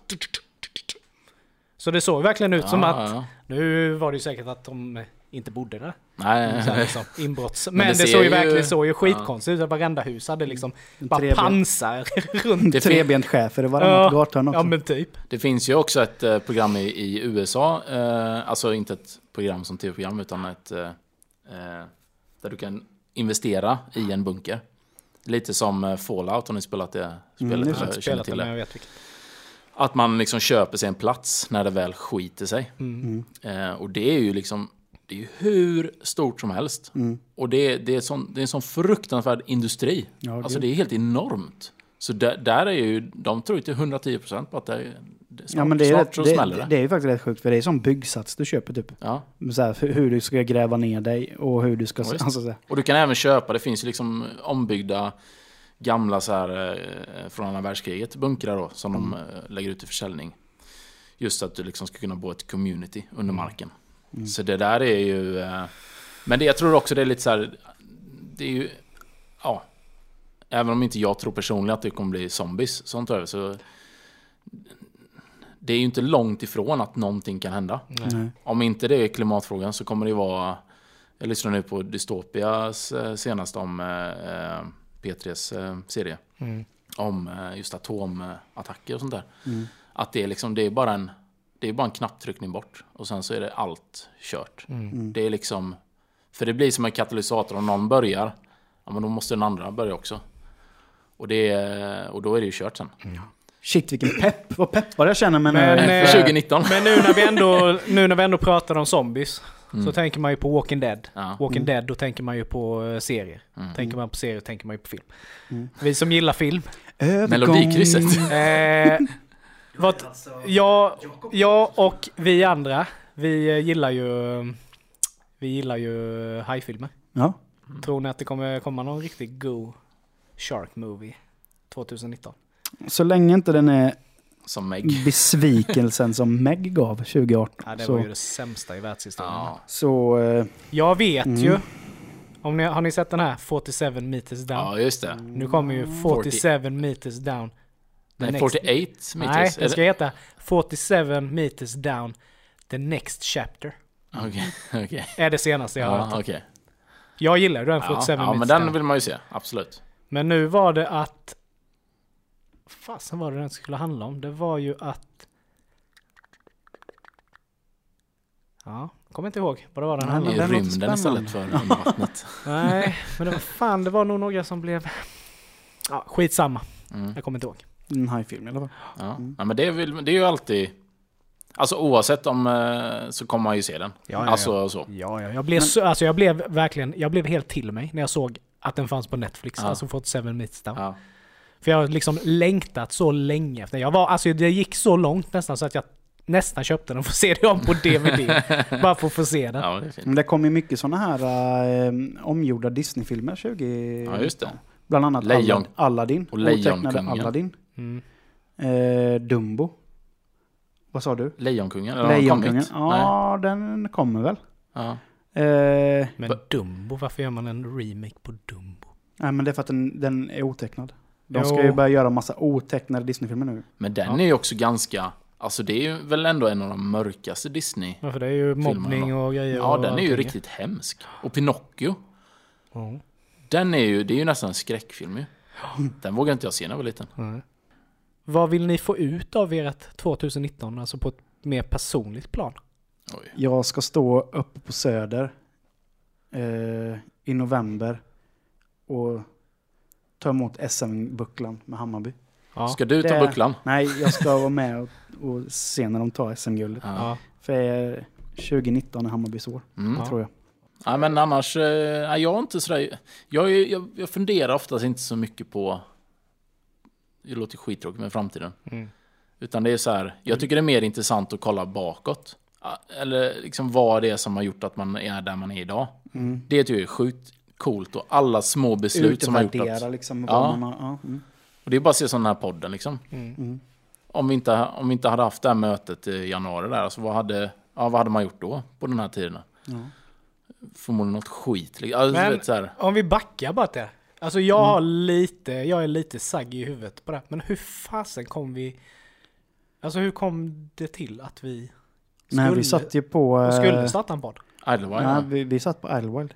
Speaker 4: Så det såg verkligen ut som
Speaker 2: Ja,
Speaker 4: att...
Speaker 2: ja.
Speaker 4: Nu var det ju säkert att de inte bodde där.
Speaker 2: Nej,
Speaker 4: Så liksom, inbrotts. Men,
Speaker 2: det
Speaker 4: det,
Speaker 2: ser
Speaker 4: såg ju verkligen så ju skitkonstigt ut. Varenda hus hade liksom bara
Speaker 1: treben.
Speaker 4: pansar runt.
Speaker 2: det,
Speaker 1: Trebent chefer i varannat gathörn också.
Speaker 4: ja men typ.
Speaker 2: det finns ju också ett eh, program i, i USA, eh, alltså inte ett program som tv-program utan ett eh, eh, där du kan investera i en bunker. Lite som eh, Fallout, har ni spelat det spelet?
Speaker 1: Mm, det
Speaker 2: eller
Speaker 1: har
Speaker 4: Jag har
Speaker 2: känner
Speaker 4: spelat det
Speaker 2: till
Speaker 4: men
Speaker 2: det?
Speaker 4: jag vet vilket.
Speaker 2: Att man liksom köper sig en plats när det väl skiter sig.
Speaker 4: Mm.
Speaker 2: Eh, och det är ju liksom det är ju hur stort som helst. Och det, är- det, är sån, det är en sån fruktansvärd industri.
Speaker 1: Ja,
Speaker 2: alltså
Speaker 1: gud.
Speaker 2: det är helt enormt. Så där, där är ju, de tror ju till 110% på att det, är- det snart,
Speaker 1: Ja men det är, rätt,
Speaker 2: så
Speaker 1: det,
Speaker 2: smäller
Speaker 1: det,
Speaker 2: det.
Speaker 1: det är ju faktiskt rätt sjukt för det är som byggsats du köper typ.
Speaker 2: Ja.
Speaker 1: Så här, hur- du ska gräva ner dig och hur du ska...
Speaker 2: Ja,
Speaker 1: alltså.
Speaker 2: Och du kan även köpa, det finns ju liksom ombyggda gamla så här eh, från andra världskriget bunkrar då som de eh, lägger ut till försäljning. Just att du liksom ska kunna bo ett community under marken. Så det där är ju... eh, Men det, jag tror också det är lite så här... Det är ju... Ja. Även om inte jag tror personligen att det kommer bli zombies, sånt över så... Det är ju inte långt ifrån att någonting kan hända.
Speaker 1: Nej.
Speaker 2: Om inte det är klimatfrågan så kommer det vara... Jag lyssnar nu på Dystopias eh, senaste om eh, eh, P3s eh, serie.
Speaker 4: Mm.
Speaker 2: Om just atomattacker och sånt där.
Speaker 1: Mm.
Speaker 2: Att det är liksom, det är bara en... Det är bara en knapptryckning bort. Och sen så är det allt kört.
Speaker 1: Mm.
Speaker 2: Det är liksom... För det blir som en katalysator. Om någon börjar, ja men då måste den andra börja också. Och, det och då är det ju kört sen.
Speaker 1: Shit vilken pepp! Vad peppad jag känner mig
Speaker 4: Men,
Speaker 1: nu.
Speaker 4: eh,
Speaker 2: För 2019.
Speaker 4: Men nu när vi ändå, nu när vi ändå pratar om zombies. Så tänker man ju på Walking Dead.
Speaker 2: Ja.
Speaker 4: Walking Dead, då tänker man ju på eh, serier.
Speaker 2: Mm.
Speaker 4: Tänker man på serier tänker man ju på film.
Speaker 1: Mm.
Speaker 4: Vi som gillar film.
Speaker 2: Melodikrysset.
Speaker 4: Eh, vad, jag, jag och vi andra, vi eh, gillar ju, vi gillar ju hajfilmer.
Speaker 1: Ja.
Speaker 4: Tror ni att det kommer komma någon riktigt god Shark Movie 2019?
Speaker 1: Så länge inte den är
Speaker 2: Som Meg.
Speaker 1: besvikelsen som Meg gav 2018.
Speaker 4: Ja, det
Speaker 1: så,
Speaker 4: var ju det sämsta i världshistorien.
Speaker 2: Ja.
Speaker 1: så eh,
Speaker 4: Jag vet
Speaker 1: Mm.
Speaker 4: ju, om ni, har ni sett den här 47 meters down?
Speaker 2: ja, just det.
Speaker 4: Nu kommer ju 47 meters down.
Speaker 2: Nej,
Speaker 4: next-
Speaker 2: 48 meters.
Speaker 4: Nej,
Speaker 2: Är
Speaker 4: den ska
Speaker 2: det-
Speaker 4: heta 47 meters down. The next chapter.
Speaker 2: Okej, okej.
Speaker 4: Är det senaste jag har
Speaker 2: Ja,
Speaker 4: hört.
Speaker 2: okej.
Speaker 4: Jag gillar den
Speaker 2: Ja,
Speaker 4: 47
Speaker 2: ja,
Speaker 4: meters
Speaker 2: men den vill man ju se. Absolut.
Speaker 4: Men nu var det att... Vad fasen var det den skulle handla om? Det var ju att... Ja, kommer inte ihåg vad det var den handlade om.
Speaker 1: den låter
Speaker 2: rymden istället för vattnet.
Speaker 4: Nej, men det var fan, det var nog några som blev... Ja, skitsamma.
Speaker 2: Mm.
Speaker 4: Jag kommer inte ihåg.
Speaker 1: En hajfilm i alla fall.
Speaker 2: Ja. ja, men det, vill, det är ju alltid... Alltså oavsett om eh, så kommer man ju se den.
Speaker 4: Ja, ja,
Speaker 2: alltså så.
Speaker 4: Ja, ja. Jag blev, så, alltså, jag blev verkligen... Jag blev helt till mig när jag såg att den fanns på Netflix.
Speaker 2: Ja.
Speaker 4: Alltså 47 meters down.
Speaker 2: Ja.
Speaker 4: För jag har liksom längtat så länge efter Jag var, alltså det gick så långt nästan så att jag nästan köpte den för att se det om på DVD. bara för att få se den.
Speaker 2: ja, det är fint.
Speaker 1: Men det kom ju mycket sådana här eh, omgjorda Disney-filmer 20...
Speaker 2: Ja, just det.
Speaker 1: Bland annat
Speaker 2: Lejon.
Speaker 1: Aladdin.
Speaker 2: Och Lejonkungen.
Speaker 1: Aladdin.
Speaker 4: Mm.
Speaker 1: Eh, Dumbo. Vad sa du?
Speaker 2: Lejonkungen? Eller har den
Speaker 1: Lejonkungen.
Speaker 2: kommit? Nej.
Speaker 1: Ja, den kommer väl.
Speaker 2: Ja.
Speaker 1: Eh,
Speaker 4: Men Dumbo, varför gör man en remake på Dumbo?
Speaker 1: nej, men det är för att den, den är otecknad. De
Speaker 4: Jo.
Speaker 1: ska ju börja göra massa otecknade Disney-filmer nu.
Speaker 2: Men den är ju också ganska... Alltså det är ju väl ändå en av de mörkaste Disney.
Speaker 4: Ja, för det är ju mobbning och grejer.
Speaker 2: Ja,
Speaker 4: och
Speaker 2: den är ju
Speaker 4: allting.
Speaker 2: riktigt hemsk. Och Pinocchio.
Speaker 4: Ja.
Speaker 2: Den är ju, det är ju nästan en skräckfilm ju. Den vågade inte jag se när jag var liten.
Speaker 4: Nej. Vad vill ni få ut av ert 2019? Alltså på ett mer personligt plan?
Speaker 2: Oj.
Speaker 1: Jag ska stå uppe på Söder eh, i november och ta emot SM-bucklan med Hammarby.
Speaker 4: Ja.
Speaker 2: Ska du ta
Speaker 1: Det-
Speaker 2: bucklan?
Speaker 1: Nej, jag ska vara med och, och se när de tar SM-guldet.
Speaker 4: Ja.
Speaker 1: För eh, 2019 är Hammarbys år,
Speaker 2: Mm.
Speaker 1: tror jag.
Speaker 2: Ja, men annars, eh, jag är inte sådär... Jag, jag, jag funderar oftast inte så mycket på... Det låter skittråkigt med framtiden.
Speaker 4: Mm.
Speaker 2: Utan det är så här, jag tycker det är mer intressant att kolla bakåt. Eller liksom vad det är som har gjort att man är där man är idag.
Speaker 1: Mm.
Speaker 2: Det tycker jag är sjukt coolt och alla små beslut som har gjort
Speaker 1: Utvärdera
Speaker 2: att...
Speaker 1: liksom.
Speaker 2: Ja.
Speaker 1: Man, har- ja, mm.
Speaker 2: Och det är bara att se sån här podden liksom.
Speaker 1: Mm.
Speaker 2: Om vi, inte, om vi inte hade haft det här mötet i januari där, alltså vad hade, ja, vad hade man gjort då på den här tiden?
Speaker 1: Ja.
Speaker 2: Förmodligen något skit. Alltså,
Speaker 4: Men-
Speaker 2: vet,
Speaker 4: Om vi backar bara till det. Alltså jag har lite, jag är lite sagg i huvudet på det. Men hur fasen kom vi... Alltså hur kom det till att vi
Speaker 1: Nej, vi satt ju på...
Speaker 4: och
Speaker 1: eh,
Speaker 4: skulle starta en podd?
Speaker 2: Idlewild.
Speaker 1: nej, vi, vi satt på Idlewild.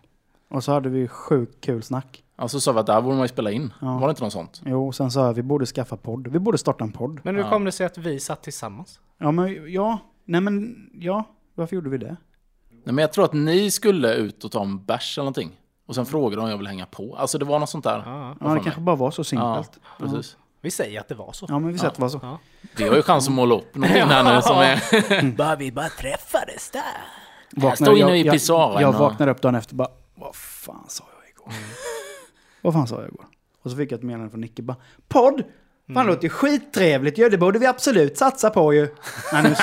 Speaker 1: Och så hade vi sjukt kul snack.
Speaker 2: Alltså sa vi att där borde man ju spela in.
Speaker 1: Ja.
Speaker 2: Var det inte något sånt?
Speaker 1: Jo, sen sa jag vi borde skaffa podd. Vi borde starta en podd.
Speaker 4: Men hur
Speaker 2: Ja.
Speaker 4: kom det sig att vi satt tillsammans?
Speaker 1: Ja, men ja. Nej men, ja. Varför gjorde vi det?
Speaker 2: Nej, men jag tror att ni skulle ut och ta en bärs eller någonting. Och sen frågade de om jag vill hänga på. Alltså det var något sånt där.
Speaker 4: Ja.
Speaker 1: Ja, det kanske bara var så simpelt.
Speaker 2: Ja, precis.
Speaker 4: Vi säger att det var så.
Speaker 1: Ja, men vi säger att det var så.
Speaker 4: Ja.
Speaker 2: Vi har ju chans att måla upp någonting här nu som är...
Speaker 7: Bara vi bara träffades där.
Speaker 1: Vaknade-
Speaker 2: står inne
Speaker 1: jag-
Speaker 2: i
Speaker 1: jag-
Speaker 2: pissoaren
Speaker 1: Jag vaknade upp dagen efter bara, vad fan sa jag igår? vad fan sa jag igår? Och så fick jag ett meddelande från Nicke bara, podd! Fan det låter ju skittrevligt ju, det borde vi absolut satsa på ju. Nej, nu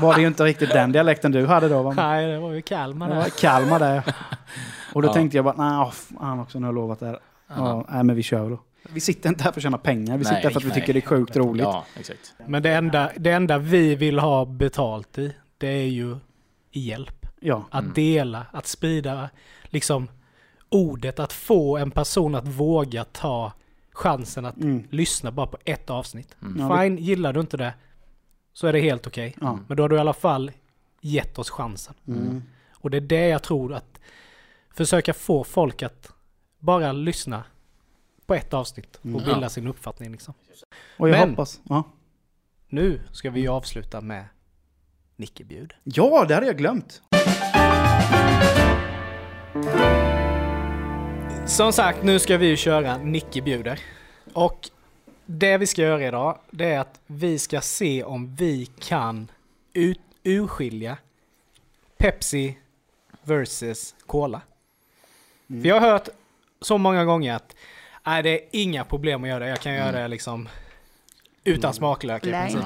Speaker 1: var det ju inte riktigt den dialekten du hade då va?
Speaker 4: Nej, det var ju Kalmar
Speaker 1: Det
Speaker 4: där.
Speaker 1: var Kalmar där. Och då
Speaker 2: Ja.
Speaker 1: tänkte jag bara, nej åh, fan också, nu har jag lovat det här. Ja, nej men vi kör då. Vi sitter inte här för att tjäna pengar, vi
Speaker 2: Nej,
Speaker 1: sitter här för att vi
Speaker 2: nej.
Speaker 1: tycker det är sjukt roligt.
Speaker 2: Ja, exakt.
Speaker 4: Men det enda, det enda vi vill ha betalt i, det är ju hjälp.
Speaker 1: Ja.
Speaker 4: Att
Speaker 2: Mm.
Speaker 4: dela, att sprida liksom ordet, att få en person att våga ta chansen att
Speaker 1: Mm.
Speaker 4: lyssna bara på ett avsnitt.
Speaker 1: Vi-
Speaker 4: Fine, gillar du inte det så är det helt okej.
Speaker 1: Ja.
Speaker 4: Men då har du i alla fall gett oss chansen.
Speaker 1: Mm.
Speaker 4: Och det är det jag tror att försöka få folk att bara lyssna på ett avsnitt och
Speaker 1: Mm.
Speaker 4: bilda
Speaker 2: Ja.
Speaker 4: sin uppfattning liksom.
Speaker 1: Och jag
Speaker 4: Men-
Speaker 1: hoppas, ja.
Speaker 4: Nu ska vi avsluta med Nicke bjud.
Speaker 1: Ja, det hade jag glömt.
Speaker 4: Som sagt, nu ska vi köra Nicke bjuder. Och det vi ska göra idag, det är att vi ska se om vi kan ut, urskilja Pepsi versus Cola. För jag har hört så många gånger att nej, det är inga problem att göra det. Jag kan göra det liksom utan smaklök i princip.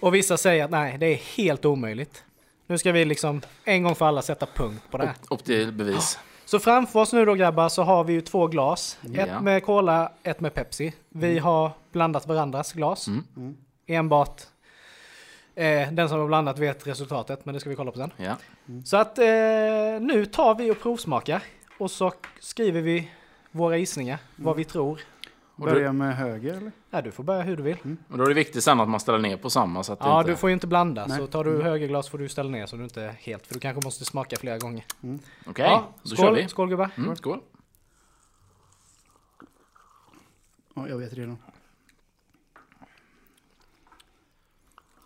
Speaker 4: Och vissa säger att nej, det är helt omöjligt. Nu ska vi liksom en gång för alla sätta punkt på det här.
Speaker 2: Upp till bevis.
Speaker 4: Så framför oss nu då grabbar så har vi ju två glas.
Speaker 2: Ja.
Speaker 4: Ett med Cola, ett med Pepsi. Vi har blandat varandras glas.
Speaker 2: Mm.
Speaker 4: Enbart eh, den som har blandat vet resultatet, men det ska vi kolla på sen.
Speaker 2: Ja.
Speaker 4: Så att eh, nu tar vi och provsmakar. Och så skriver vi våra gissningar, vad vi tror.
Speaker 2: Och
Speaker 1: Börja med höger eller?
Speaker 4: Ja, du får börja hur du vill.
Speaker 2: och då är det viktigt sen att man ställer ner på samma så att
Speaker 4: Ja,
Speaker 2: inte...
Speaker 4: du får ju inte blanda.
Speaker 1: Nej.
Speaker 4: Så tar du högerglas får du ställa ner så du inte är helt... För du kanske måste smaka flera gånger.
Speaker 2: Okej,
Speaker 4: Ja,
Speaker 2: då kör vi.
Speaker 4: skål gubbar.
Speaker 2: Mm, skål.
Speaker 1: Ja, jag vet redan.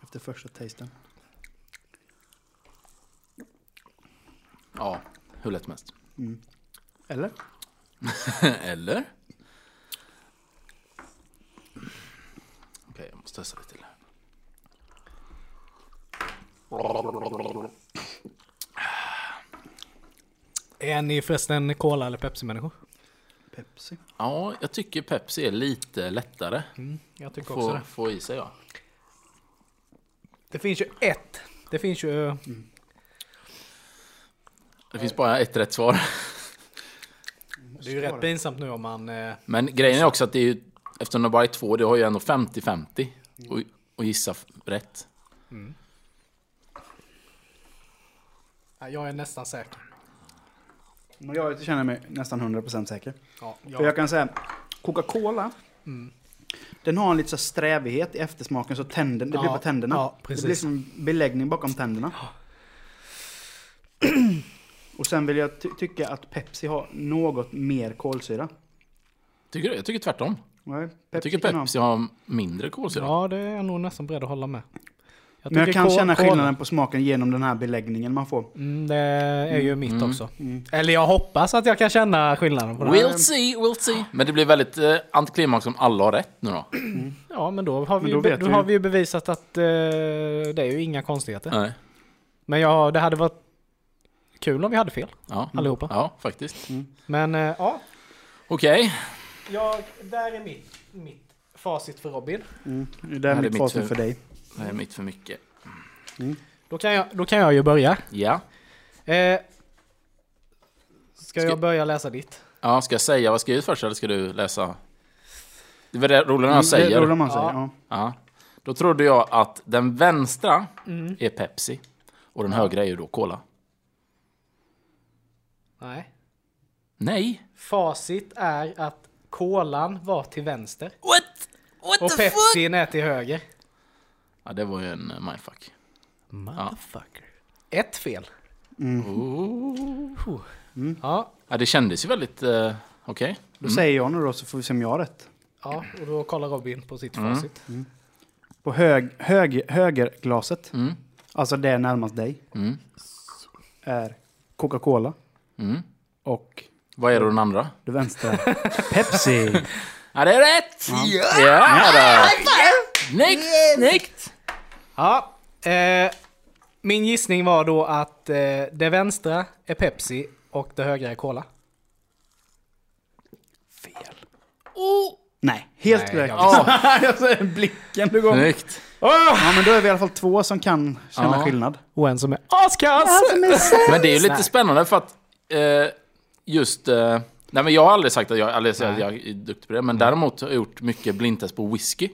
Speaker 1: Efter första tasten.
Speaker 2: Ja, hur lätt som helst.
Speaker 1: Eller?
Speaker 2: Eller? Okej, jag måste testa lite till.
Speaker 4: Är ni förresten Cola eller Pepsi-människor?
Speaker 1: Pepsi.
Speaker 2: Ja, jag tycker Pepsi är lite lättare.
Speaker 4: Jag tycker också
Speaker 2: Få,
Speaker 4: det.
Speaker 2: få i sig ja.
Speaker 4: Det finns ju ett. Det finns ju... eh,
Speaker 2: Det finns bara ett rätt svar.
Speaker 4: Det är ju rätt pinsamt nu om man... eh,
Speaker 2: Men grejen är också att det är ju, eftersom det bara är två, det har ju ändå 50-50 och, och gissa rätt.
Speaker 4: ja, Jag är nästan säker.
Speaker 1: Men jag känner mig nästan 100% säker.
Speaker 4: Ja,
Speaker 1: För jag kan säga, Coca-Cola, den har en lite så strävighet i eftersmaken så tänden, det blir
Speaker 4: Ja,
Speaker 1: på tänderna.
Speaker 4: ja,
Speaker 1: det blir som beläggning bakom tänderna. Och sen vill jag ty- tycka att Pepsi har något mer kolsyra.
Speaker 2: Tycker du? Jag tycker tvärtom.
Speaker 1: Nej,
Speaker 2: Jag tycker
Speaker 1: ha-
Speaker 2: Pepsi har mindre kolsyra.
Speaker 4: ja, det är jag nog nästan beredd att hålla med.
Speaker 1: Men jag kan känna skillnaden på smaken genom den här beläggningen man får.
Speaker 4: Mm, det är ju mitt
Speaker 2: Mm.
Speaker 4: också. Eller jag hoppas att jag kan känna skillnaden på det.
Speaker 2: We'll see, we'll see. Men det blir väldigt eh, antiklimax om alla har rätt nu då.
Speaker 4: Ja, men då har vi,
Speaker 1: Men
Speaker 4: ju
Speaker 1: då vet
Speaker 4: då
Speaker 1: vi
Speaker 4: har
Speaker 1: ju.
Speaker 4: vi ju bevisat att eh, det är ju inga konstigheter.
Speaker 2: Nej.
Speaker 4: Men ja, det hade varit kul om vi hade fel
Speaker 2: Ja.
Speaker 4: allihopa.
Speaker 2: Ja, faktiskt.
Speaker 4: Men eh, ja,
Speaker 2: Okej.
Speaker 4: jag, där är mitt, mitt facit för Robin.
Speaker 1: Det är
Speaker 2: är
Speaker 1: mitt facit
Speaker 2: för-
Speaker 1: för dig.
Speaker 2: Det är mitt för mycket.
Speaker 4: Då kan jag, då kan jag ju börja.
Speaker 2: Ja.
Speaker 4: Eh, ska,
Speaker 2: Ska-
Speaker 4: jag börja läsa ditt?
Speaker 2: Ja, ska jag säga vad jag skrivit först eller ska du läsa? Det var det roligare när jag
Speaker 1: Mm, Det
Speaker 2: säger.
Speaker 1: rolar man säger.
Speaker 4: Ja.
Speaker 1: Ja.
Speaker 2: Ja. Då trodde jag att den vänstra är Pepsi och den högra är ju då Cola.
Speaker 4: Nej.
Speaker 2: Nej.
Speaker 4: Facit är att kolan var till vänster
Speaker 2: What? What
Speaker 4: och Pepsin är till höger.
Speaker 2: Ja, det var ju en eh, mindfuck.
Speaker 4: Motherfucker. Ett fel.
Speaker 2: Oh.
Speaker 4: Ja,
Speaker 2: Ja, det kändes ju väldigt eh, okej.
Speaker 1: Då säger jag nu då så får vi se om jag har rätt.
Speaker 4: ja, och då kollar Robin på sitt
Speaker 2: Mm.
Speaker 4: facit.
Speaker 1: På hög, hög, högerglaset,
Speaker 2: Mm.
Speaker 1: alltså det är närmast dig,
Speaker 2: Mm.
Speaker 1: är Coca-Cola.
Speaker 2: Mm.
Speaker 1: Och
Speaker 2: Vad är då den andra?
Speaker 1: det vänstra Pepsi.
Speaker 2: Ja, det är rätt! Ja, då. Snyggt! Snyggt!
Speaker 4: Ja, eh, min gissning var då att eh, det vänstra är Pepsi och det högra är Cola.
Speaker 1: Nej, helt
Speaker 4: Nej,
Speaker 1: korrekt.
Speaker 4: jag
Speaker 1: jag ser blicken du går.
Speaker 2: Snyggt!
Speaker 1: Ja, men då är vi i alla fall två som kan känna
Speaker 2: Ja.
Speaker 1: skillnad.
Speaker 4: Och en som är askass!
Speaker 2: Men det är ju lite spännande för att eh, just... Eh, nej men jag har aldrig sagt att jag, aldrig sagt att jag är duktig på det, men däremot har jag gjort mycket blindtest på whisky.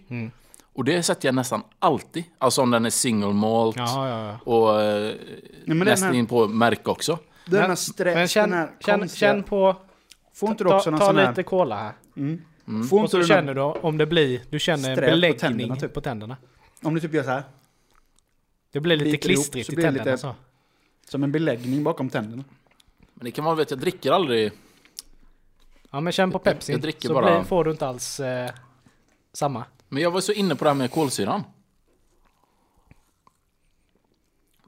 Speaker 2: Och det sätter jag nästan alltid. Alltså om den är single malt
Speaker 4: Ja, ja, ja.
Speaker 2: och eh,
Speaker 1: den
Speaker 2: nästan in på märke också.
Speaker 1: Den här
Speaker 4: men känn,
Speaker 1: den här
Speaker 4: känn, känn på...
Speaker 1: Får inte du
Speaker 4: Ta,
Speaker 1: också någon
Speaker 4: ta
Speaker 1: sån
Speaker 4: lite
Speaker 1: här...
Speaker 4: Cola här.
Speaker 1: Får
Speaker 4: Och så
Speaker 1: du
Speaker 4: känner du om det blir... Du känner en
Speaker 1: Sträv på
Speaker 4: beläggning
Speaker 1: tänderna, typ.
Speaker 4: på tänderna.
Speaker 1: om du typ gör så här,
Speaker 4: Det blir lite
Speaker 1: Biter ihop,
Speaker 4: klistrigt
Speaker 1: så
Speaker 4: i tänderna
Speaker 1: lite-
Speaker 4: så.
Speaker 1: som en beläggning bakom tänderna.
Speaker 2: Men det kan man vet jag dricker aldrig.
Speaker 4: Ja men känn på Pepsi.
Speaker 2: jag dricker
Speaker 4: så
Speaker 2: bara-
Speaker 4: blir, får du inte alls eh, samma.
Speaker 2: Men jag var så inne på det här med kolsyran.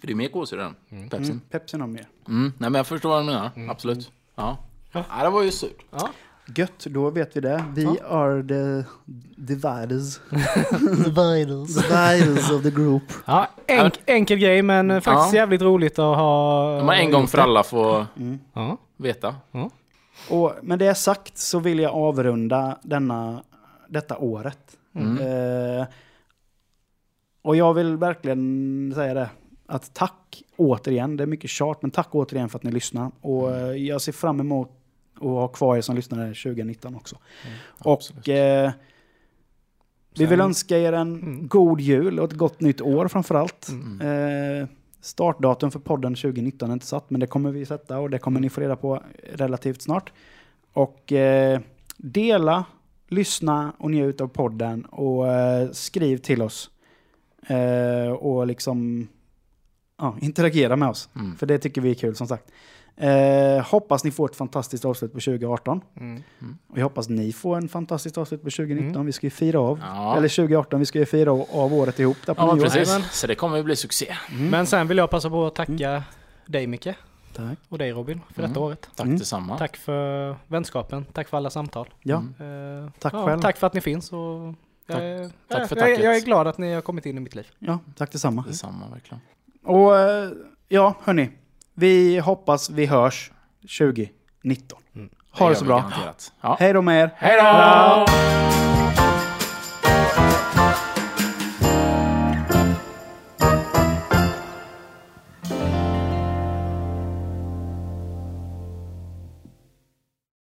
Speaker 2: För det är mer kolsyra än Pepsin.
Speaker 1: Mm, Pepsi har mer.
Speaker 2: Mm. Nej men jag förstår vad du menar, absolut. Ja. ja, det var ju surt.
Speaker 4: Ja.
Speaker 1: Gött, då vet vi det. Vi are the dividers. dividers of the group.
Speaker 4: Ja, enk, enkel grej men eh, faktiskt
Speaker 2: Ja.
Speaker 4: jävligt roligt att ha...
Speaker 2: Man en gång
Speaker 4: gjort
Speaker 2: för alla får
Speaker 4: Ja.
Speaker 2: veta.
Speaker 1: Och med det sagt så vill jag avrunda denna, detta året. Eh, och jag vill verkligen säga det. Att tack återigen, det är mycket tjat, men tack återigen för att ni lyssnar. Och eh, jag ser fram emot att ha kvar er som lyssnare 2019 också. och eh, vi vill önska er en god jul och ett gott nytt år framförallt. Eh, startdatum för podden 2019 är inte satt, men det kommer vi sätta och det kommer ni få reda på relativt snart. Och eh, dela, lyssna och njut av podden och eh, skriv till oss. Eh, och liksom ja, interagera med oss. För det tycker vi är kul som sagt. Eh, hoppas ni får ett fantastiskt avslut på 2018. Och jag hoppas ni får en fantastiskt avslut på 2019. Vi ska ju fira av,
Speaker 2: Ja.
Speaker 1: eller 2018, vi ska ju fira av, av året ihop där på
Speaker 2: Ja, precis. Så det kommer ju bli succé.
Speaker 4: Men sen vill jag passa på att tacka dig Micke
Speaker 1: Tack.
Speaker 4: och dig Robin för detta året.
Speaker 2: Tack
Speaker 1: Mm.
Speaker 2: detsamma.
Speaker 4: Tack för vänskapen, tack för alla samtal.
Speaker 1: Ja,
Speaker 4: Eh,
Speaker 1: Tack
Speaker 4: ja,
Speaker 1: själv.
Speaker 4: Tack för att ni finns och jag,
Speaker 2: Tack-
Speaker 4: är-
Speaker 2: tack för
Speaker 4: jag, jag är glad att ni har kommit in i mitt liv.
Speaker 1: ja, tack detsamma.
Speaker 2: Detsamma verkligen.
Speaker 1: Och eh, ja, hörni. Vi hoppas vi hörs 2019. Ha det så bra.
Speaker 2: garanterat. Ja.
Speaker 1: Hej då med er.
Speaker 2: Hej då!